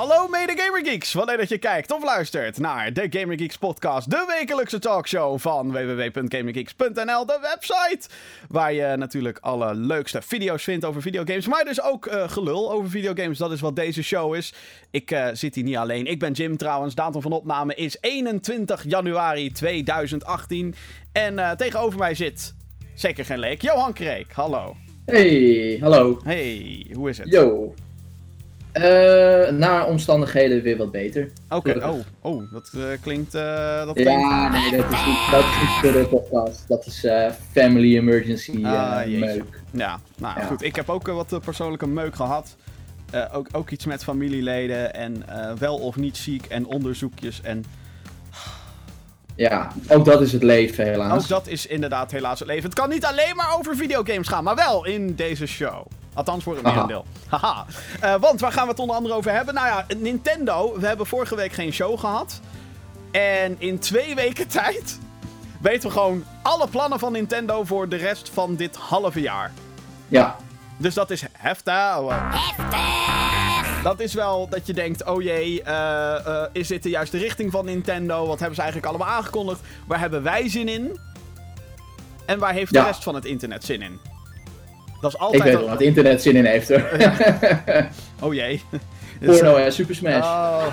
Hallo mede Gamer Geeks, wanneer dat je kijkt of luistert naar de Gamer Geeks podcast, de wekelijkse talkshow van www.gamergeeks.nl, de website waar je natuurlijk alle leukste video's vindt over videogames, maar dus ook uh, gelul over videogames, dat is wat deze show is. Ik uh, zit hier niet alleen, ik ben Jim trouwens, datum van opname is 21 januari 2018 en uh, tegenover mij zit, zeker geen leek, Johan Kreek, hallo. Hey, hallo. Hey, hoe is het? Yo. Uh, naar omstandigheden weer wat beter. Oké, okay. oh, oh, dat uh, klinkt. Uh, dat ja, nee, dat is, niet, dat is niet voor de podcast. Dat is family emergency ah, meuk. Ja, nou ja. goed. Ik heb ook wat persoonlijke meuk gehad. ook, ook iets met familieleden en wel of niet ziek en onderzoekjes en. Ja, ook dat is het leven helaas. Ook dat is inderdaad helaas het leven. Het kan niet alleen maar over videogames gaan, maar wel in deze show. Althans voor een merendeel. Haha. Uh, want waar gaan we het onder andere over hebben? Nou ja, Nintendo. We hebben vorige week geen show gehad. En in twee weken tijd weten we gewoon alle plannen van Nintendo voor de rest van dit halve jaar. Ja. Dus dat is heftig. Heftig! Dat is wel dat je denkt, oh jee, uh, uh, is dit de juiste richting van Nintendo? Wat hebben ze eigenlijk allemaal aangekondigd? Waar hebben wij zin in? En waar heeft ja. de rest van het internet zin in? Dat is altijd ik weet wel wat internet zin in heeft hoor. Oh jee. Porno en Super Smash. Oh.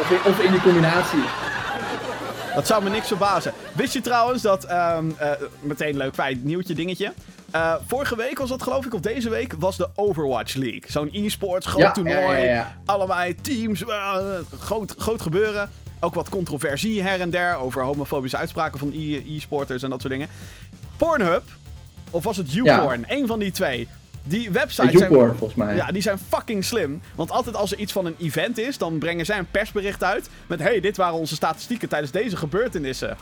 Of, in, of in die combinatie. Dat zou me niks verbazen. Wist je trouwens dat, um, uh, meteen leuk feit, nieuwtje dingetje. Uh, vorige week was dat geloof ik, of deze week, was de Overwatch League. Zo'n e-sports, groot ja, toernooi. Ja, ja, allemaal teams, uh, groot, groot gebeuren. Ook wat controversie her en der over homofobische uitspraken van e-sporters en dat soort dingen. Pornhub, of was het YouPorn? Eén van die twee. Die websites zijn, volgens mij. Ja, die zijn fucking slim. Want altijd als er iets van een event is, dan brengen zij een persbericht uit. Met, hey, dit waren onze statistieken tijdens deze gebeurtenissen.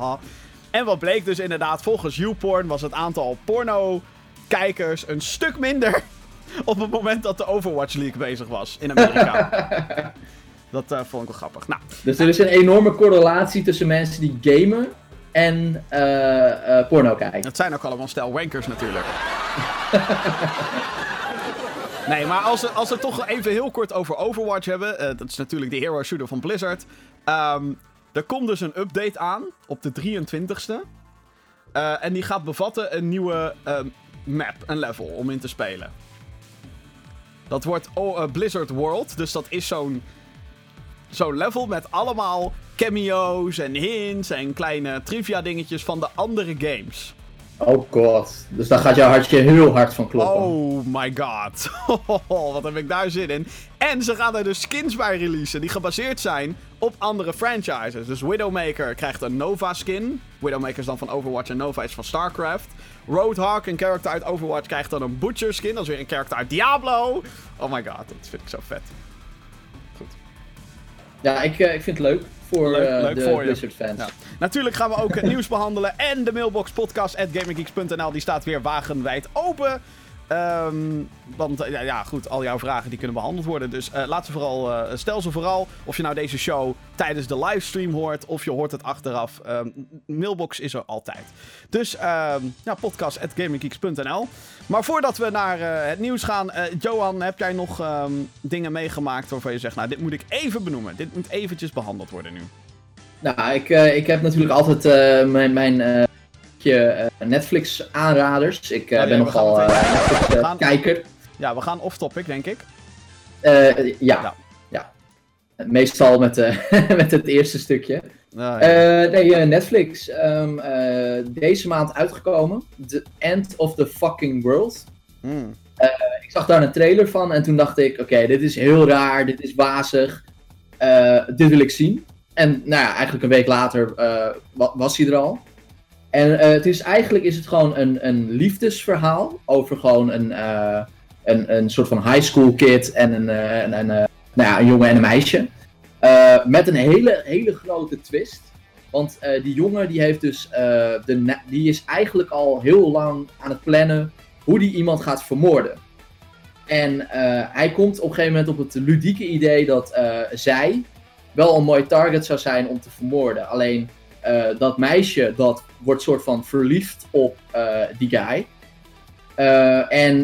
en wat bleek dus inderdaad, volgens YouPorn was het aantal porno-kijkers een stuk minder. op het moment dat de Overwatch League bezig was in Amerika. dat uh, vond ik wel grappig. Nou, dus er is een enorme correlatie tussen mensen die gamen en uh, uh, porno kijken. Dat zijn ook allemaal stel wankers natuurlijk. nee, maar als we, als we toch even heel kort over Overwatch hebben. Uh, dat is natuurlijk de hero shooter van Blizzard. Um, er komt dus een update aan op de 23ste. en die gaat bevatten een nieuwe map, een level om in te spelen. Dat wordt oh, Blizzard World. Dus dat is zo'n zo'n level met allemaal cameo's en hints en kleine trivia dingetjes van de andere games. Oh god, dus daar gaat jouw hartje heel hard van kloppen. Oh my god, wat heb ik daar zin in. En ze gaan er dus skins bij releasen die gebaseerd zijn op andere franchises. Dus Widowmaker krijgt een Nova skin. Widowmaker is dan van Overwatch en Nova is van StarCraft. Roadhog, een character uit Overwatch, krijgt dan een Butcher skin. Dat is weer een character uit Diablo. Oh my god, dat vind ik zo vet. Ja, ik, uh, ik vind het leuk voor leuk, leuk de voor Blizzard fans. Ja. Natuurlijk gaan we ook het nieuws behandelen. En de mailbox podcast at die staat weer wagenwijd open. Um, want ja, ja, goed, al jouw vragen die kunnen behandeld worden. Dus uh, laat ze vooral, uh, stel ze vooral. Of je nou deze show tijdens de livestream hoort. Of je hoort het achteraf. Um, mailbox is er altijd. Dus um, ja, podcast.gaminggeeks.nl. Maar voordat we naar het nieuws gaan. Johan, heb jij nog dingen meegemaakt waarvan je zegt... Nou, dit moet ik even benoemen. Dit moet eventjes behandeld worden nu. Nou, ik, ik heb natuurlijk altijd mijn... mijn uh, Netflix aanraders. Ik uh, ben nogal uh, Netflix gaan... kijker. Ja, we gaan off-topic, denk ik. ja. ja. ja. Meestal met, met het eerste stukje. Ah, ja. nee, Netflix. Um, deze maand uitgekomen. The End of the Fucking World. Mm. ik zag daar een trailer van en toen dacht ik: oké, okay, dit is heel raar, dit is wazig. dit wil ik zien. En nou ja, eigenlijk een week later was hij er al. En uh, het is, eigenlijk is het gewoon een, een liefdesverhaal over gewoon een, uh, een, een soort van high school kid en een, een, een, nou ja, een jongen en een meisje. met een hele, hele grote twist. Want die jongen die heeft dus, de, die is eigenlijk al heel lang aan het plannen hoe die iemand gaat vermoorden. En hij komt op een gegeven moment op het ludieke idee dat zij wel een mooi target zou zijn om te vermoorden. Alleen dat meisje dat wordt soort van verliefd op uh, die guy. Uh, en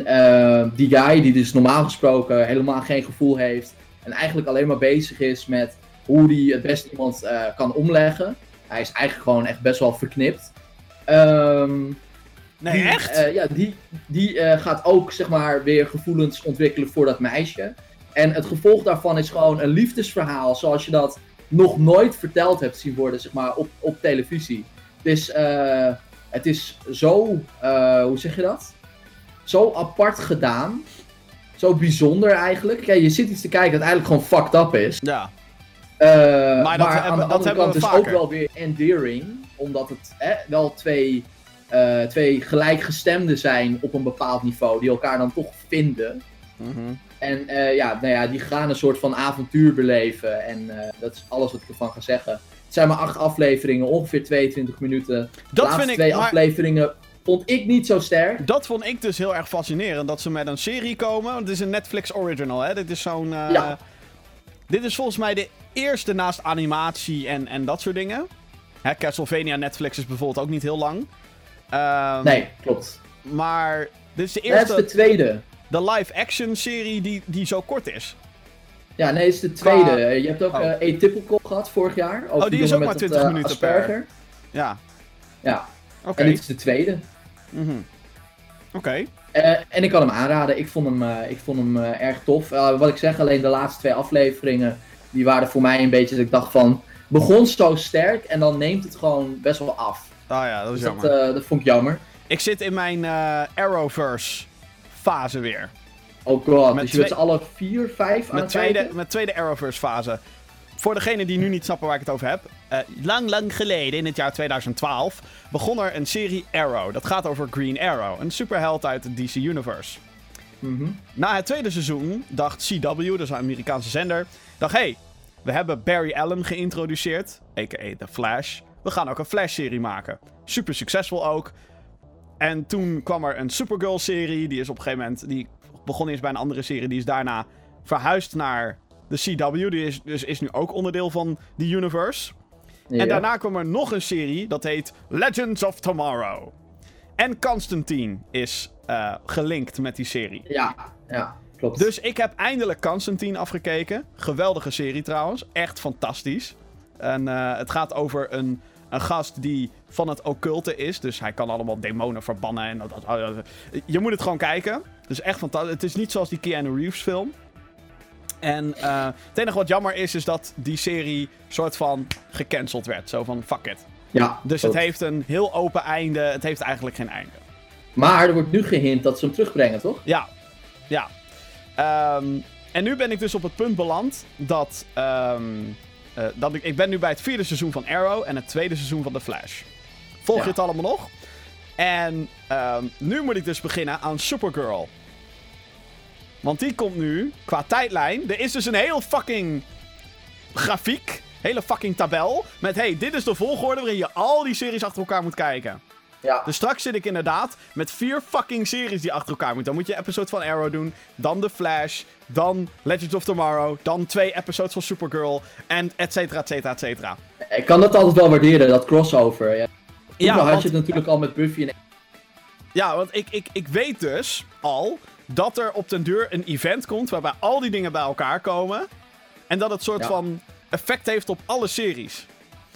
die guy die dus normaal gesproken helemaal geen gevoel heeft. En eigenlijk alleen maar bezig is met hoe hij het beste iemand eh, kan omleggen. Hij is eigenlijk gewoon echt best wel verknipt. Ehm, Nee, die, echt? eh, ja, die, die eh, gaat ook zeg maar weer gevoelens ontwikkelen voor dat meisje. En het gevolg daarvan is gewoon een liefdesverhaal zoals je dat nog nooit verteld hebt zien worden zeg maar, op, op televisie. Het is, eh, het is zo, eh, hoe zeg je dat? Zo apart gedaan. Zo bijzonder eigenlijk. Kijk, je zit iets te kijken dat eigenlijk gewoon fucked up is. ja. Eh, Maar aan de andere kant is vaker. ook wel weer endearing. Omdat het eh, wel twee, twee gelijkgestemden zijn op een bepaald niveau. Die elkaar dan toch vinden. Mhm. En eh, ja, nou ja, die gaan een soort van avontuur beleven. En dat is alles wat ik ervan ga zeggen. Het zijn maar acht afleveringen, ongeveer 22 minuten. De Dat laatste vind ik... twee maar- afleveringen vond ik niet zo sterk. Dat vond ik dus heel erg fascinerend. Dat ze met een serie komen. Want het is een Netflix original, hè? Dit is zo'n. eh, Ja. Dit is volgens mij de eerste naast animatie en, en dat soort dingen. Hè, Castlevania Netflix is bijvoorbeeld ook niet heel lang. Ehm, Nee, klopt. Maar dit is de Dat is eerste, de tweede. de live-action serie die, die zo kort is. Ja, nee, het is de tweede. Qua- Je hebt ook Oh. eh Atypical gehad vorig jaar. Over Oh, die is ook maar met het, 20 eh, minuten per- Asperger. Ja, Ja, oké. en dit is de tweede. Mhm. Oké. Eh, en ik kan hem aanraden. Ik vond hem, eh, ik vond hem eh, erg tof. Eh, wat ik zeg, alleen de laatste twee afleveringen, die waren voor mij een beetje dat ik dacht van, begon zo sterk en dan neemt het gewoon best wel af. Ah ja, dat is Dus dat, jammer. eh, dat vond ik jammer. Ik zit in mijn eh, Arrowverse fase weer. Oh god, Met dus je twee- z'n allen vier, vijf aan het tweede, kijken? mijn tweede Arrowverse fase. Voor degenen die nu niet snappen waar ik het over heb. eh, lang, lang geleden, in het jaar 2012, begon er een serie Arrow. Dat gaat over Green Arrow, een superheld uit het DC Universe. Mhm. Na het tweede seizoen dacht CW, dat is een Amerikaanse zender, dacht hey, we hebben Barry Allen geïntroduceerd, a.k.a. The Flash. We gaan ook een Flash-serie maken. Super succesvol ook. En toen kwam er een Supergirl-serie, die is op een gegeven moment, die begon eerst bij een andere serie, die is daarna verhuisd naar de CW, die is, dus is nu ook onderdeel van die universe. Ja. En daarna kwam er nog een serie, dat heet Legends of Tomorrow. En Constantine is eh, gelinkt met die serie. Ja, ja, klopt. Dus ik heb eindelijk Constantine afgekeken. Geweldige serie trouwens. Echt fantastisch. En eh, het gaat over een, een gast die van het occulte is. Dus hij kan allemaal demonen verbannen. En dat, dat- dat- je moet het gewoon kijken. Het is echt fantastisch. Het is niet zoals die Keanu Reeves film. En eh, het enige wat jammer is, is dat die serie soort van gecanceld werd. Zo van, fuck it. ja, Dus het heeft een heel open einde. Het heeft eigenlijk geen einde. Maar er wordt nu gehint dat ze hem terugbrengen, toch? Ja, ja. Ehm, en nu ben ik dus op het punt beland dat, ehm, eh, dat ik, ik ben nu bij het vierde seizoen van Arrow en het tweede seizoen van The Flash. Volg Ja. je het allemaal nog? En ehm, nu moet ik dus beginnen aan Supergirl. Want die komt nu, qua tijdlijn, er is dus een heel fucking grafiek, hele fucking tabel, met hey, dit is de volgorde waarin je al die series achter elkaar moet kijken. Ja. Dus straks zit ik inderdaad met vier fucking series die achter elkaar moeten. Dan moet je episode van Arrow doen, dan The Flash, dan Legends of Tomorrow, dan twee episodes van Supergirl, en et cetera, et cetera, et cetera. Ik kan dat altijd wel waarderen, dat crossover. Ja. Vroeger had want, je het natuurlijk al met Buffy en... ja, want ik, ik, ik weet dus al dat er op den duur een event komt waarbij al die dingen bij elkaar komen. En dat het soort Ja. van effect heeft op alle series.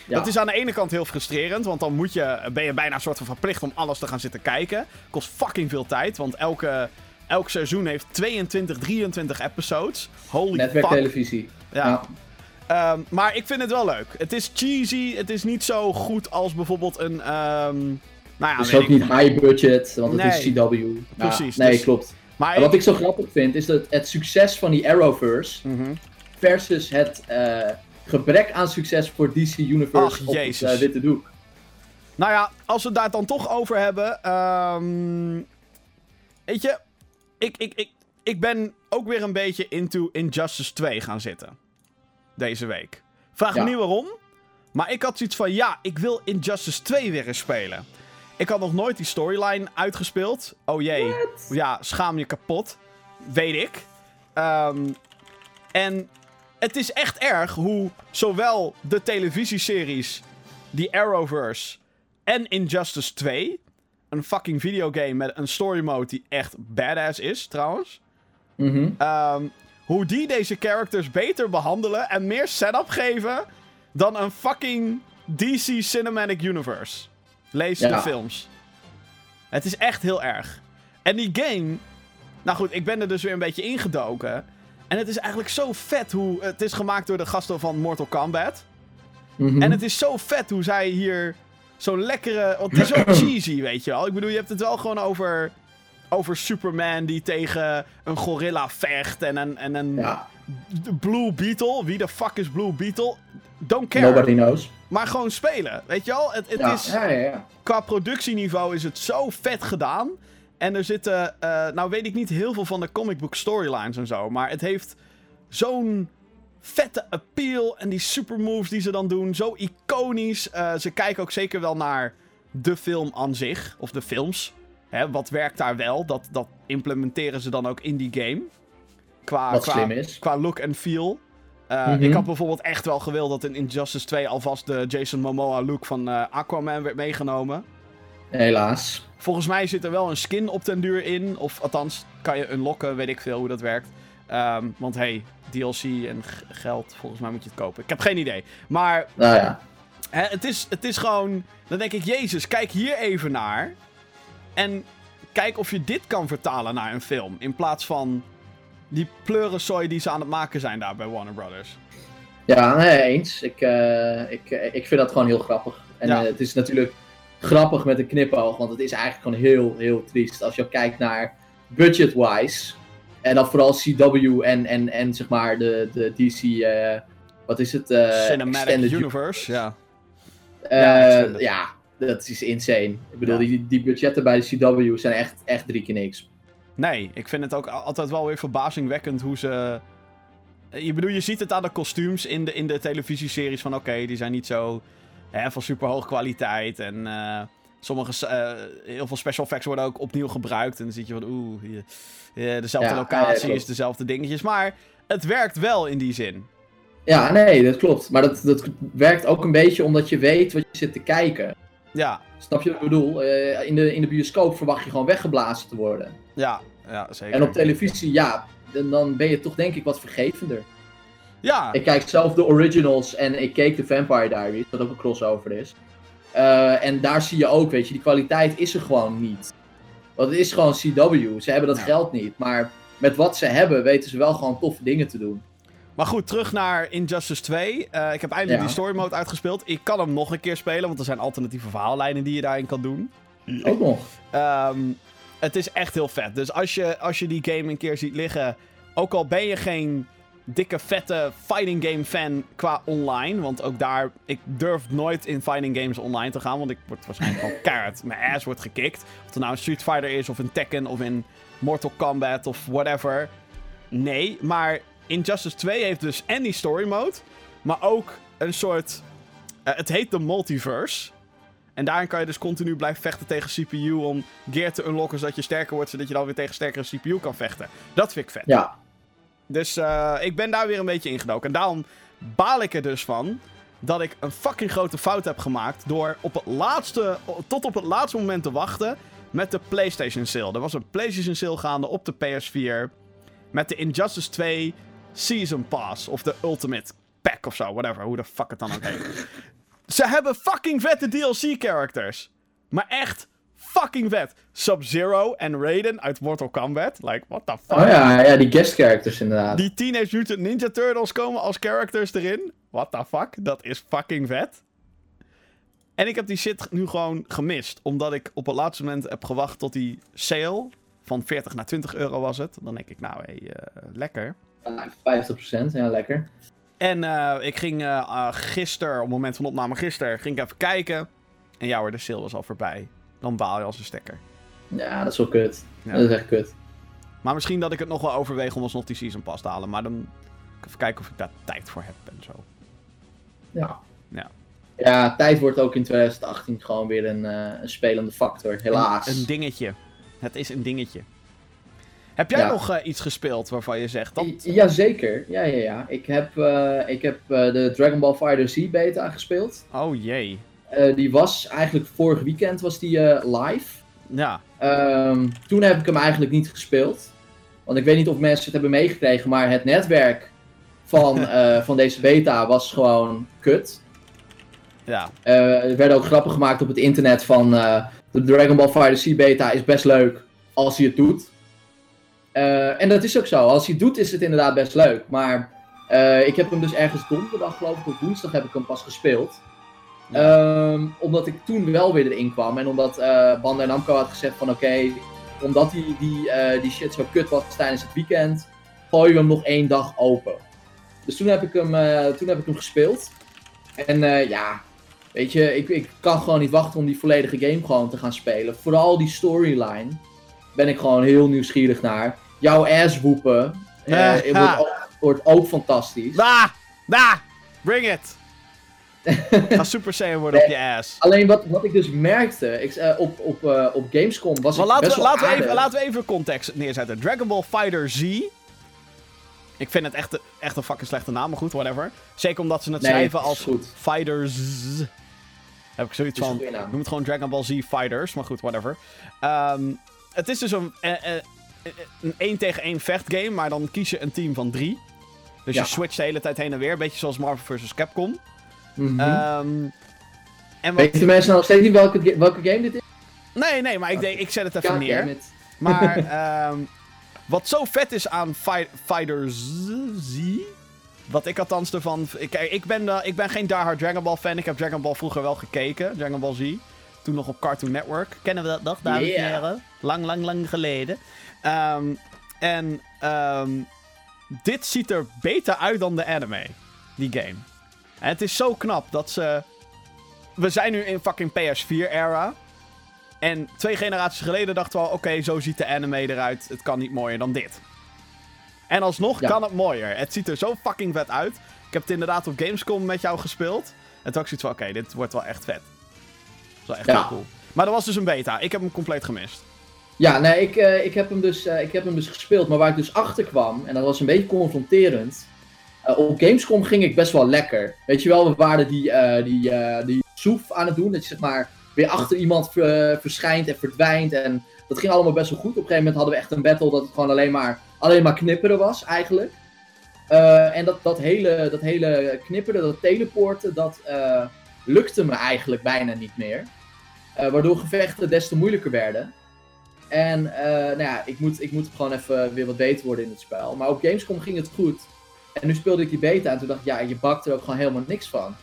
Ja. Dat is aan de ene kant heel frustrerend, want dan moet je, ben je bijna een soort van verplicht om alles te gaan zitten kijken. Kost fucking veel tijd, want elke, elk seizoen heeft 22, 23 episodes. Holy fuck. Netwerktelevisie. Ja. Ja. Ehm, maar ik vind het wel leuk. Het is cheesy, het is niet zo goed als bijvoorbeeld een... ehm nou ja, Het is ook ik- niet high budget, want het is CW. Ja, Precies, Nee, dus- klopt. Maar En wat ik zo grappig vind, is dat het succes van die Arrowverse Mhm. versus het eh, gebrek aan succes voor DC Universe Ach, op het Jezus. eh, witte doek. Nou ja, als we het daar dan toch over hebben. ehm, weet je, ik, ik, ik, ik ben ook weer een beetje into Injustice 2 gaan zitten. Deze week. Vraag Ja. me niet waarom. Maar ik had zoiets van: ja, ik wil Injustice 2 weer eens spelen. Ik had nog nooit die storyline uitgespeeld. Oh jee. Ja, schaam je kapot. Weet ik. Ehm, en het is echt erg hoe zowel de televisieseries, die Arrowverse en Injustice 2, een fucking videogame met een story mode die echt badass is, trouwens. Mhm. Ehm, hoe die deze characters beter behandelen en meer setup geven dan een fucking DC Cinematic Universe. Lees de films. Het is echt heel erg. En die game. Nou goed, ik ben er dus weer een beetje ingedoken. En het is eigenlijk zo vet hoe. Het is gemaakt door de gasten van Mortal Kombat. Mhm. En het is zo vet hoe zij hier zo'n lekkere. Want het is zo cheesy, weet je wel. Ik bedoel, je hebt het wel gewoon over. Over Superman die tegen een gorilla vecht. En een, en een Ja, Blue Beetle. Wie de fuck is Blue Beetle? Don't care. nobody knows. Maar gewoon spelen. Weet je wel? Het, het Ja, is, ja, ja, ja. qua productieniveau is het zo vet gedaan. En er zitten, eh, nou weet ik niet heel veel van de comic book storylines en zo. Maar het heeft zo'n vette appeal. En die supermoves die ze dan doen, zo iconisch. Eh, ze kijken ook zeker wel naar de film aan zich. Of de films. Hè, wat werkt daar wel? Dat, dat implementeren ze dan ook in die game. Qua, Wat qua, slim is. qua look en feel. Eh, Mhm. Ik had bijvoorbeeld echt wel gewild dat in Injustice 2 alvast de Jason Momoa look van eh, Aquaman werd meegenomen. Helaas. Volgens mij zit er wel een skin op den duur in. Of althans, kan je unlocken, weet ik veel hoe dat werkt. Ehm, want hey, DLC en geld, volgens mij moet je het kopen. Ik heb geen idee. Maar Nou ja. hè, het, is, het is gewoon... Dan denk ik, jezus, kijk hier even naar. En kijk of je dit kan vertalen naar een film. In plaats van die pleurensooi die ze aan het maken zijn daar bij Warner Brothers. Ja, nee, eens. Ik, eh, ik, eh, ik vind dat gewoon heel grappig. En Ja. eh, het is natuurlijk grappig met een knipoog, want het is eigenlijk gewoon heel, heel triest. Als je kijkt naar budget-wise, en dan vooral CW en, en, en zeg maar de, de DC, eh, wat is het? Cinematic Extended Universe, ja. Ja, dat is insane. Ik bedoel, Ja. die, die budgetten bij de CW zijn echt, echt drie keer niks. Nee, ik vind het ook al- altijd wel weer verbazingwekkend hoe ze. Je bedoel, je ziet het aan de kostuums in de, in de televisieseries van oké, die zijn niet zo hè, van super hoge kwaliteit. En eh, sommige, eh, heel veel special effects worden ook opnieuw gebruikt. En dan zie je van oeh, eh, dezelfde Ja, locaties, dezelfde dingetjes. Maar het werkt wel in die zin. Ja, nee, dat klopt. Maar dat, dat werkt ook een beetje omdat je weet wat je zit te kijken. Ja, Snap je wat ik bedoel? Eh, in, de, in de bioscoop verwacht je gewoon weggeblazen te worden. ja, ja, zeker. En op televisie, ja, dan, dan ben je toch denk ik wat vergevender. Ja, Ik kijk zelf de originals en ik keek de Vampire Diaries, wat ook een crossover is. Eh, en daar zie je ook, weet je, die kwaliteit is er gewoon niet. Want het is gewoon CW, ze hebben dat Ja. geld niet. Maar met wat ze hebben, weten ze wel gewoon toffe dingen te doen. Maar goed, terug naar Injustice 2. Eh, ik heb eindelijk Ja. die story mode uitgespeeld. Ik kan hem nog een keer spelen, want er zijn alternatieve verhaallijnen die je daarin kan doen. Ook nog. Ehm, het is echt heel vet. Dus als je, als je die game een keer ziet liggen, ook al ben je geen dikke vette fighting game fan qua online, want ook daar, ik durf nooit in fighting games online te gaan, want ik word waarschijnlijk gewoon keihard, mijn ass wordt gekikt. Of het nou een Street Fighter is, of in Tekken, of in Mortal Kombat, of whatever. Nee, maar Injustice 2 heeft dus en die story mode, maar ook een soort, eh, het heet de multiverse. En daarin kan je dus continu blijven vechten tegen CPU om gear te unlocken zodat je sterker wordt, zodat je dan weer tegen sterkere CPU kan vechten. Dat vind ik vet. Ja, Dus eh, ik ben daar weer een beetje ingedoken. En daarom baal ik er dus van dat ik een fucking grote fout heb gemaakt door op het laatste, tot op het laatste moment te wachten met de PlayStation sale. Er was een PlayStation sale gaande op de PS4 met de Injustice 2 Season Pass of de Ultimate Pack of zo, whatever, hoe de fuck het dan ook heet. Ze hebben fucking vette DLC-characters. Maar echt fucking vet. Sub-Zero en Raiden uit Mortal Kombat. Like, what the fuck? oh ja, ja die guest characters inderdaad. Die Teenage Mutant Ninja Turtles komen als characters erin. What the fuck? Dat is fucking vet. En ik heb die shit nu gewoon gemist. Omdat ik op het laatste moment heb gewacht tot die sale. Van 40 naar 20 euro was het. Dan denk ik, nou hé, eh, lekker. Ja, 50%, ja lekker. En eh, ik ging uh, gisteren, op het moment van opname gisteren, ging ik even kijken. En ja hoor, de sale was al voorbij. Dan baal je als een stekker. Ja, dat is wel kut. Ja. Dat is echt kut. Maar misschien dat ik het nog wel overweeg om alsnog die Season Pass te halen. Maar dan even kijken of ik daar tijd voor heb en zo. Ja. Ja. Ja, tijd wordt ook in 2018 gewoon weer een, uh, een spelende factor, helaas. Een, een, dingetje. Het is een dingetje. Heb jij Ja. nog uh, iets gespeeld waarvan je zegt dat... Jazeker, ja, ja, ja. Ik heb, uh, ik heb de Dragon Ball Fighter Z beta gespeeld. Oh jee. Die was eigenlijk vorig weekend was die live. Ja. Um, toen heb ik hem eigenlijk niet gespeeld. Want ik weet niet of mensen het hebben meegekregen, maar het netwerk van, eh, van deze beta was gewoon kut. Ja. Eh, er werden ook grappen gemaakt op het internet van eh, de Dragon Ball Fighter C beta is best leuk als hij het doet. Eh, en dat is ook zo. Als hij het doet is het inderdaad best leuk. Maar eh, ik heb hem dus ergens donderdag geloof ik, of woensdag heb ik hem pas gespeeld. Ehm, omdat ik toen wel weer erin kwam. En omdat eh Bandai Namco had gezegd van oké, omdat die, die, die shit zo kut was tijdens het weekend, gooien we hem nog één dag open. Dus toen heb ik hem, toen heb ik hem gespeeld. En ja, weet je, ik, ik kan gewoon niet wachten om die volledige game gewoon te gaan spelen. Vooral die storyline ben ik gewoon heel nieuwsgierig naar. Jouw ass woepen eh, Ja. wordt, ook, wordt ook fantastisch. Da! Da! Bring it! Ga Super Saiyan worden op je ass. Alleen wat, wat ik dus merkte, ik, eh, op, op, eh, op Gamescom was Maar laten best we, wel laten, we even, laten we even context neerzetten. Dragon Ball Fighter Z. Ik vind het echt, echt een fucking slechte naam, maar goed, whatever. Zeker omdat ze het Nee, schrijven het als goed. Fighters. Heb ik zoiets Het van. een. Noem het gewoon Dragon Ball Z Fighters, maar goed, whatever. Ehm, het is dus een, eh, eh, eh, een 1 tegen 1 vechtgame, maar dan kies je een team van drie. Dus Ja. je switcht de hele tijd heen en weer, een beetje zoals Marvel vs. Capcom. Ehm, en wat... Weten mensen nou nog steeds niet welke, welke game dit is? Nee, nee, maar ik, ik zet het even God neer. Maar ehm, wat zo vet is aan Fi Fighter Z, wat ik althans ervan... Ik, ik, ben, eh, ik ben geen diehard Dragon Ball fan. Ik heb Dragon Ball vroeger wel gekeken, Dragon Ball Z. Toen nog op Cartoon Network. Kennen we dat nog, dames en heren? Lang, lang, lang geleden. Ehm, en ehm, dit ziet er beter uit dan de anime, die game. En het is zo knap dat ze... We zijn nu in fucking PS4-era. En twee generaties geleden dachten we al, oké, zo ziet de anime eruit. Het kan niet mooier dan dit. En alsnog Ja. kan het mooier. Het ziet er zo fucking vet uit. Ik heb het inderdaad op Gamescom met jou gespeeld. En toen had ik zoiets van, oké, dit wordt wel echt vet. Dat is wel echt Ja. heel cool. Maar dat was dus een beta. Ik heb hem compleet gemist. Ja, nee, ik, eh, ik, heb hem dus, eh, ik heb hem dus gespeeld, maar waar ik dus achter kwam, en dat was een beetje confronterend. eh, op Gamescom ging ik best wel lekker. Weet je wel, we waren die, die, die soef aan het doen, dat je zeg maar weer achter iemand ver- verschijnt en verdwijnt. En dat ging allemaal best wel goed. Op een gegeven moment hadden we echt een battle dat het gewoon alleen maar, alleen maar knipperen was, eigenlijk. En dat, dat, hele, dat hele knipperen, dat teleporten, dat lukte me eigenlijk bijna niet meer. Waardoor gevechten des te moeilijker werden. En eh, nou ja, ik moet, ik moet gewoon even weer wat beter worden in het spel. Maar op Gamescom ging het goed. En nu speelde ik die beta en toen dacht ik, ja, je bakt er ook gewoon helemaal niks van.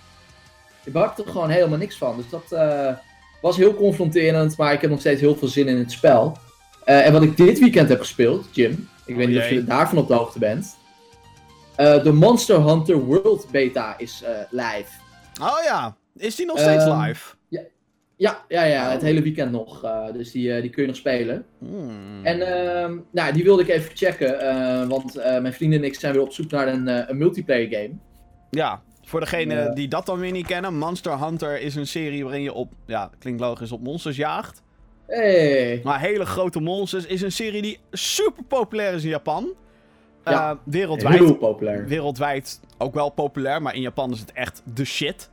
Je bakt er gewoon helemaal niks van. Dus dat eh, was heel confronterend, maar ik heb nog steeds heel veel zin in het spel. Eh, en wat ik dit weekend heb gespeeld, Jim, ik Oh weet niet of je daarvan op de hoogte bent. Eh, de Monster Hunter World beta is eh, live. Oh ja, is die nog steeds Ehm, live? Ja, ja, ja, het Oh. hele weekend nog. eh, dus die, eh, die kun je nog spelen. Hmm. En ehm, nou, die wilde ik even checken, eh, want mijn vrienden en ik zijn weer op zoek naar een, een multiplayer game. Ja, voor degene die dat dan weer niet kennen. Monster Hunter is een serie waarin je op, ja, klinkt logisch, op monsters jaagt. Hey. Maar hele grote monsters is een serie die super populair is in Japan. Ja, wereldwijd. Heel populair. Wereldwijd ook wel populair, maar in Japan is het echt de shit.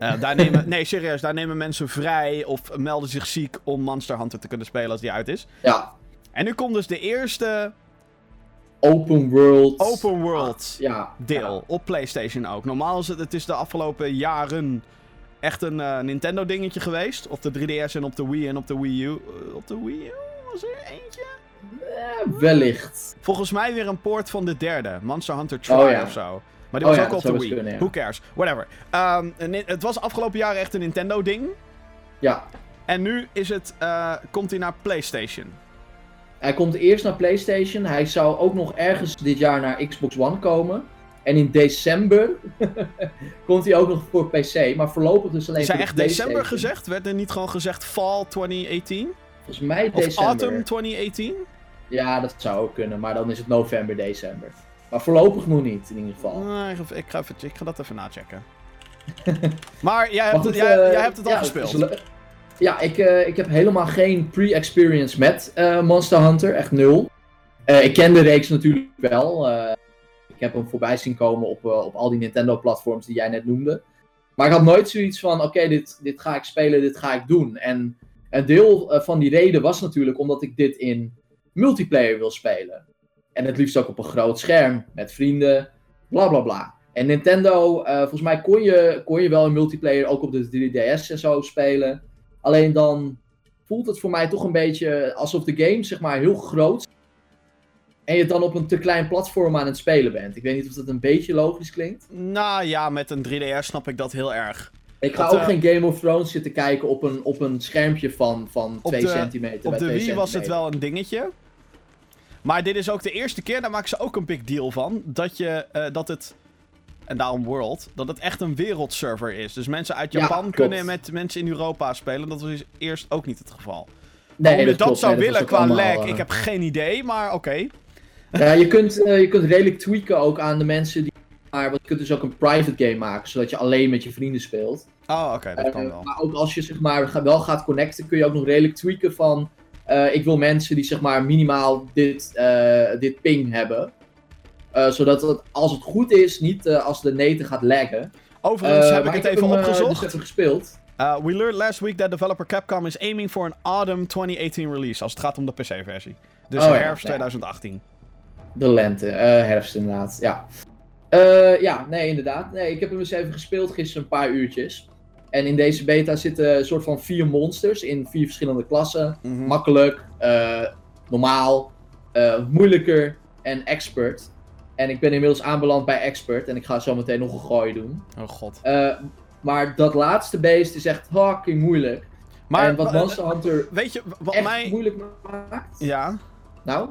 Eh, daar nemen, nee, serieus, daar nemen mensen vrij of melden zich ziek om Monster Hunter te kunnen spelen als die uit is. Ja, En nu komt dus de eerste open world. open world Ja. deel op PlayStation ook. Normaal is het, het is de afgelopen jaren echt een eh, Nintendo dingetje geweest. Op de 3DS en op de Wii en op de Wii U. Eh, op de Wii U was er eentje? Eh, wellicht. Volgens mij weer een poort van de derde. Monster Hunter Try Oh ja. of zo. Maar die Oh was ja, ook op dat de Wii. kunnen, ja. Who cares? Whatever. Ehm, het was afgelopen jaren echt een Nintendo ding. Ja. En nu is het, eh, komt hij naar PlayStation. Hij komt eerst naar PlayStation. Hij zou ook nog ergens dit jaar naar Xbox One komen. En in december komt hij ook nog voor PC. Maar voorlopig dus alleen Is hij voor echt de december gezegd? Werd er niet gewoon gezegd fall 2018? Volgens mij Of december. autumn 2018? Ja, dat zou ook kunnen. Maar dan is het november, december. Maar voorlopig nog niet, in ieder geval. Nee, ik, ga- even, ik ga dat even nachecken. maar jij hebt, Maar het, jij, eh, jij hebt het al ja, gespeeld. het Ja, ik, eh, ik heb helemaal geen pre-experience met eh, Monster Hunter. Echt nul. Ik ken de reeks natuurlijk wel. ik heb hem voorbij zien komen op, op al die Nintendo-platforms die jij net noemde. Maar ik had nooit zoiets van: oké, dit, dit ga ik spelen, dit ga ik doen. En een deel van die reden was natuurlijk omdat ik dit in multiplayer wil spelen. En het liefst ook op een groot scherm, met vrienden, bla bla bla. En Nintendo, eh, volgens mij kon je, kon je wel een multiplayer ook op de 3DS en zo spelen. Alleen dan voelt het voor mij toch een beetje alsof de game zeg maar heel groot is. En je dan op een te klein platform aan het spelen bent. Ik weet niet of dat een beetje logisch klinkt. Nou ja, met een 3DS snap ik dat heel erg. Ik ga Dat, ook geen Game of Thrones zitten kijken op een, op een schermpje van, van Op 2 de- centimeter Op bij de 2 Wii was het wel een dingetje. Maar dit is ook de eerste keer, daar maken ze ook een big deal van, dat je, eh, dat het, en daarom World, dat het echt een wereldserver is. Dus mensen uit Ja, Japan kunnen met mensen in Europa spelen. Dat was eerst ook niet het geval. Nee, Hoe je dat, klopt. zou Nee, willen qua lag, eh, ik heb geen idee, maar oké. Ja, je kunt, eh, je kunt redelijk tweaken ook aan de mensen die. Maar want je kunt dus ook een private game maken, zodat je alleen met je vrienden speelt. Oh, oké, dat kan wel. Maar ook als je zeg maar wel gaat connecten, kun je ook nog redelijk tweaken van. Eh, ik wil mensen die zeg maar minimaal dit, eh, dit ping hebben. Eh, zodat het, als het goed is, niet als de neten gaat laggen. Overigens heb ik het even hem, opgezocht. dus even gespeeld. Uh, we learned last week that developer Capcom is aiming for an autumn 2018 release. Als het gaat om de PC-versie. Dus Oh herfst ja. 2018. De lente, herfst inderdaad, ja. Ja, nee, inderdaad. Nee, ik heb hem eens even gespeeld gisteren, een paar uurtjes. En in deze beta zitten een soort van vier monsters in vier verschillende klassen. Mhm. Makkelijk, eh, normaal, eh, moeilijker en expert. En ik ben inmiddels aanbeland bij expert en ik ga zo meteen nog een gooi doen. Oh god. Eh, maar dat laatste beest is echt fucking moeilijk. Maar en wat Monster Hunter weet je wat echt mij... moeilijk maakt. Ja. Nou,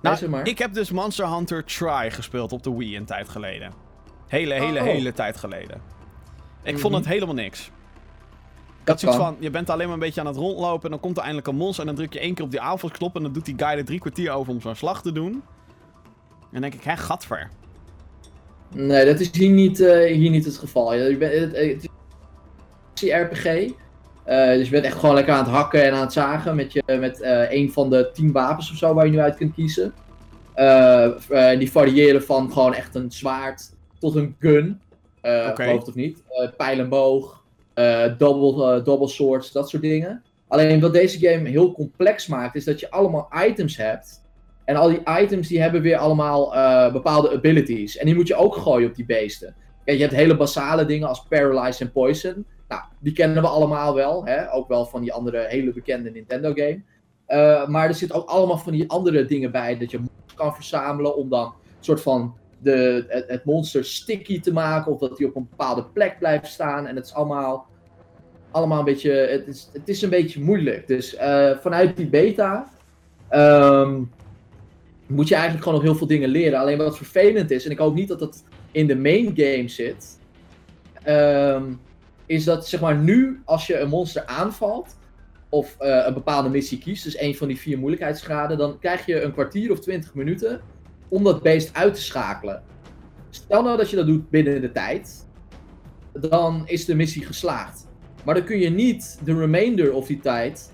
Nou, zeg maar. ik heb dus Monster Hunter Try gespeeld op de Wii een tijd geleden. Hele, hele, Oh. hele tijd geleden. Ik Mhm. vond het helemaal niks. Ik had Dat zoiets kan. van, je bent alleen maar een beetje aan het rondlopen en dan komt er eindelijk een monster en dan druk je één keer op die aanvalsknop en dan doet die guy er drie kwartier over om zo'n slag te doen. En dan denk ik, hè, gadver. Nee, dat is hier niet, eh, hier niet het geval. Je bent, het, het is een RPG. Eh, dus je bent echt gewoon lekker aan het hakken en aan het zagen met, je, met eh, een van de tien wapens of zo waar je nu uit kunt kiezen. Die variëren van gewoon echt een zwaard tot een gun. Eh Oké. Geloof het of niet. Eh, pijl en boog, eh double, eh, double swords, dat soort dingen. Alleen wat deze game heel complex maakt, is dat je allemaal items hebt. En al die items die hebben weer allemaal eh, bepaalde abilities. En die moet je ook gooien op die beesten. Kijk, je hebt hele basale dingen als Paralyze en Poison. Nou, die kennen we allemaal wel. Hè? Ook wel van die andere hele bekende Nintendo game. Eh, maar er zitten ook allemaal van die andere dingen bij. Dat je kan verzamelen om dan een soort van de, het, monster sticky te maken. Of dat hij op een bepaalde plek blijft staan. En het is allemaal, allemaal een beetje... Het is, het is een beetje moeilijk. Dus eh, vanuit die beta... ehm, moet je eigenlijk gewoon nog heel veel dingen leren. Alleen wat vervelend is, en ik hoop niet dat dat in de main game zit, ehm, is dat zeg maar nu als je een monster aanvalt of eh, een bepaalde missie kiest, dus een van die vier moeilijkheidsgraden, dan krijg je een kwartier of twintig minuten om dat beest uit te schakelen. Stel nou dat je dat doet binnen de tijd, dan is de missie geslaagd. Maar dan kun je niet de remainder of die tijd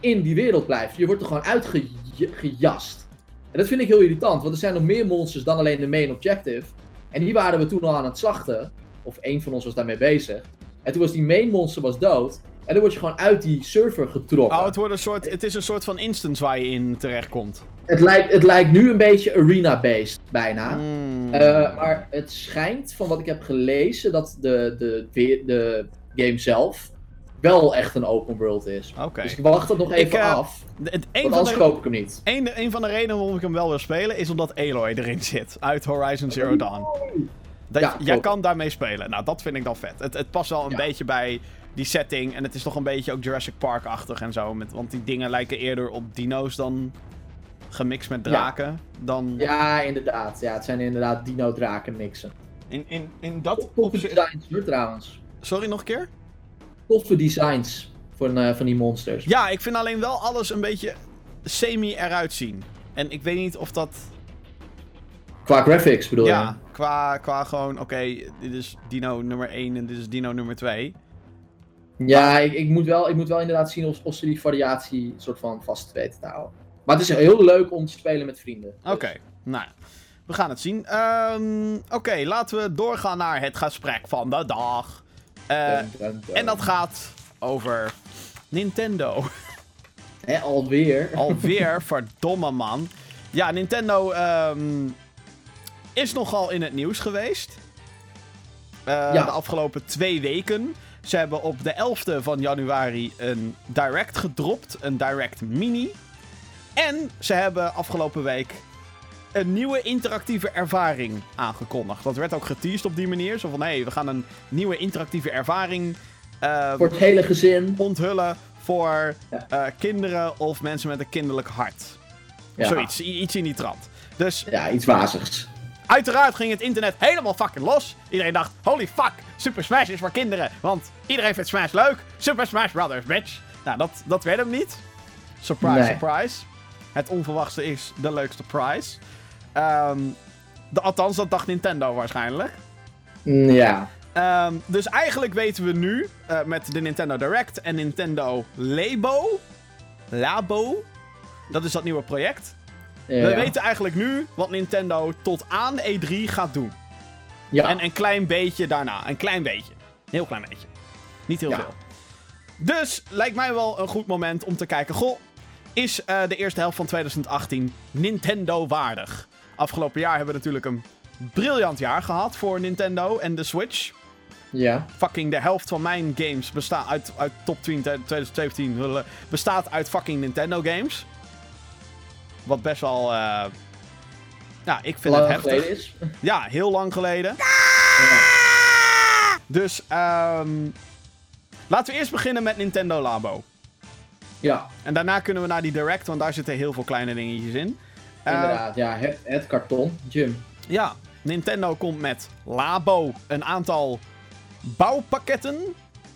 in die wereld blijven. Je wordt er gewoon uitgejast. En dat vind ik heel irritant, want er zijn nog meer monsters dan alleen de main objective. En die waren we toen al aan het slachten. Of één van ons was daarmee bezig. En toen was die main monster was dood. En dan word je gewoon uit die server getrokken. Oh, het, wordt een soort, het is een soort van instance waar je in terechtkomt. het, lijkt, het lijkt nu een beetje arena-based, bijna. Mm. Eh, maar het schijnt, van wat ik heb gelezen, dat de, de, de, de game zelf wel echt een open world is. Dus ik wacht het nog even Ik, eh, af. Het- Want anders de, koop ik hem niet. een, een van de redenen waarom ik hem wel wil spelen is omdat Aloy erin zit. Uit Horizon Zero Dawn. Dat, Ja, jij kan daarmee spelen. Nou, dat vind ik dan vet. Het, het past wel een Ja. beetje bij die setting. En het is toch een beetje ook Jurassic Park-achtig en zo. Met, want die dingen lijken eerder op dino's dan gemixt met draken. Dan Ja, inderdaad. Ja, het zijn inderdaad dino-draken mixen. in, in, in dat Toffe opzicht... designs hoor, trouwens. Sorry, nog een keer? Toffe designs van, eh, van die monsters. Ja, ik vind alleen wel alles een beetje semi eruit zien. En ik weet niet of dat... Qua graphics bedoel je? Ja, qua, qua gewoon, oké, dit is dino nummer 1 en dit is dino nummer 2. Ja, ik, ik, moet wel, ik moet wel inderdaad zien of, of ze die variatie soort van vast weten te houden. Maar het is heel leuk om te spelen met vrienden. Dus- Oké, nou, we gaan het zien. Ehm, oké, laten we doorgaan naar het gesprek van de dag. Eh, Dun, dun, dun. en dat gaat over Nintendo. Hè, alweer. Alweer, verdomme man. Ja, Nintendo ehm, is nogal in het nieuws geweest. Eh, Ja. De afgelopen twee weken. Ze hebben op de 11e van januari een Direct gedropt. Een Direct Mini. En ze hebben afgelopen week een nieuwe interactieve ervaring aangekondigd. Dat werd ook geteased op die manier. Zo van, hé, hey, we gaan een nieuwe interactieve ervaring eh, Voor het hele gezin. onthullen voor Ja. eh, kinderen of mensen met een kinderlijk hart. Ja. Zoiets, iets in die trant. Dus Ja, iets wazigs. Uiteraard ging het internet helemaal fucking los. Iedereen dacht, holy fuck, Super Smash is voor kinderen. Want iedereen vindt Smash leuk. Super Smash Brothers, bitch. Nou, dat, dat werd hem niet. Surprise, Nee. surprise. Het onverwachte is de leukste prize. Ehm, de, althans, dat dacht Nintendo waarschijnlijk. Ja. Ehm, dus eigenlijk weten we nu, eh, met de Nintendo Direct en Nintendo Labo... Labo? Dat is dat nieuwe project. Ja. We weten eigenlijk nu wat Nintendo tot aan E3 gaat doen. Ja. En een klein beetje daarna. Een klein beetje. Een heel klein beetje. Niet heel veel. Dus lijkt mij wel een goed moment om te kijken. Goh, is eh, de eerste helft van 2018 Nintendo waardig? Afgelopen jaar hebben we natuurlijk een briljant jaar gehad voor Nintendo en de Switch. ja. Fucking de helft van mijn games bestaat uit, uit top 10 2017 eh, bestaat uit fucking Nintendo games. Wat best wel. eh ja, ik vind het heftig. geleden is. Ja, heel lang geleden. Ja. Dus ehm laten we eerst beginnen met Nintendo Labo. ja, En daarna kunnen we naar die Direct, want daar zitten heel veel kleine dingetjes in. Eh, inderdaad. Ja, het, het karton. Jim. Ja, Nintendo komt met Labo een aantal bouwpakketten.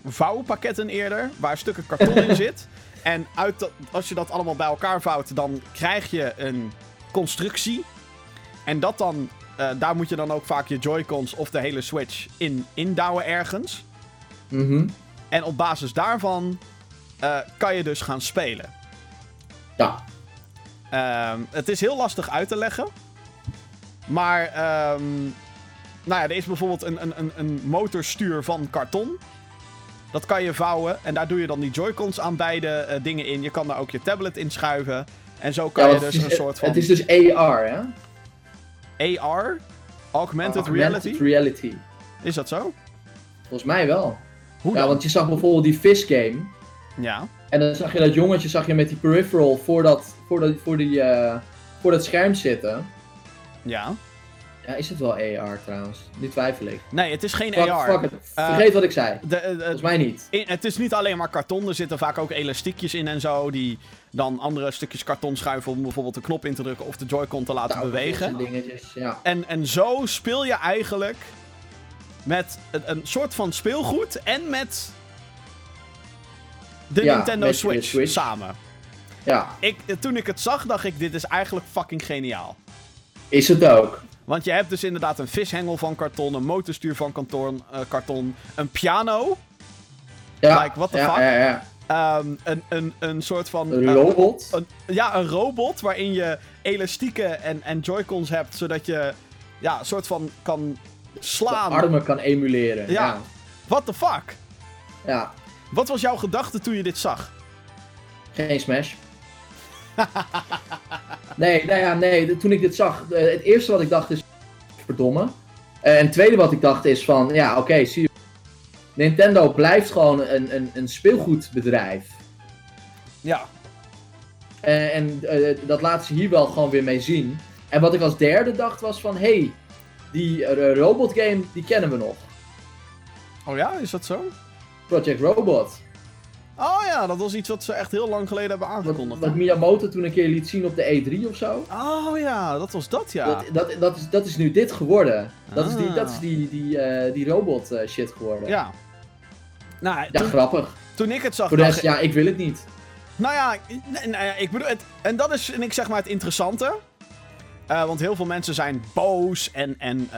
Vouwpakketten eerder, waar stukken karton in zit. En uit dat- als je dat allemaal bij elkaar vouwt, dan krijg je een constructie. En dat dan, eh, daar moet je dan ook vaak je Joy-Cons of de hele Switch in indouwen ergens. Mhm. En op basis daarvan eh, kan je dus gaan spelen. Ja. Ehm, het is heel lastig uit te leggen. Maar, ehm, nou ja, er is bijvoorbeeld een, een, een motorstuur van karton. Dat kan je vouwen. En daar doe je dan die Joy-Cons aan beide eh, dingen in. Je kan daar ook je tablet in schuiven. En zo kan ja je dus een soort van het is dus AR, hè? AR, Augmented, Augmented Reality. reality. Is dat zo? Volgens mij wel. Hoe Ja, dan? want je zag bijvoorbeeld die Fish game. Ja. En dan zag je dat jongetje zag je met die peripheral voor dat, voor dat, voor die, eh, voor dat scherm zitten. Ja. Ja, is het wel AR trouwens? Nu twijfel ik. Nee, het is geen Fuck, AR. fuck it. Eh, Vergeet wat ik zei. De, Volgens mij niet. In- het is niet alleen maar karton, er zitten vaak ook elastiekjes in en zo. Die dan andere stukjes karton schuiven om bijvoorbeeld de knop in te drukken of de Joy-Con te laten bewegen. en dingetjes, ja. En, en zo speel je eigenlijk met een, een soort van speelgoed en met de Ja, Nintendo met de Switch, Switch. samen. Ja, Ik, toen ik het zag, dacht ik, dit is eigenlijk fucking geniaal. is het ook. Want je hebt dus inderdaad een vishengel van karton, een motorstuur van karton, eh, karton een piano, Ja, Like, what the ja, fuck? Ja, ja. ehm, een, een, een soort van... Een eh, robot. een, ja, een robot waarin je elastieken en, en joycons hebt, zodat je ja, een soort van kan de slaan. armen kan emuleren. Ja. Ja. What the fuck? ja. Wat was jouw gedachte toen je dit zag? Geen Smash. nee, nou ja, nee. Toen ik dit zag, het eerste wat ik dacht is... Verdomme. Eh, en het tweede wat ik dacht is van... Ja, oké, zie je... Nintendo blijft gewoon een, een, een speelgoedbedrijf. Ja. Eh, en eh, dat laten ze hier wel gewoon weer mee zien. En wat ik als derde dacht was van... Hey, die eh, robotgame, die kennen we nog. Oh ja, is dat zo? Project Robot. Oh ja, dat was iets wat ze echt heel lang geleden hebben aangekondigd. wat? Miyamoto toen een keer liet zien op de E3 of zo. Oh ja, dat was dat ja. Dat, dat, dat, is, dat is nu dit geworden. Dat is die, Ah. dat is die, die, eh, die robot eh, shit geworden. Ja. Nou, Ja, toen, grappig. toen ik het zag, Voor de rest, ja, ik wil het niet. Nou ja, nou ja, ik bedoel, het, en dat is, en ik zeg maar, het interessante. Eh, want heel veel mensen zijn boos en, en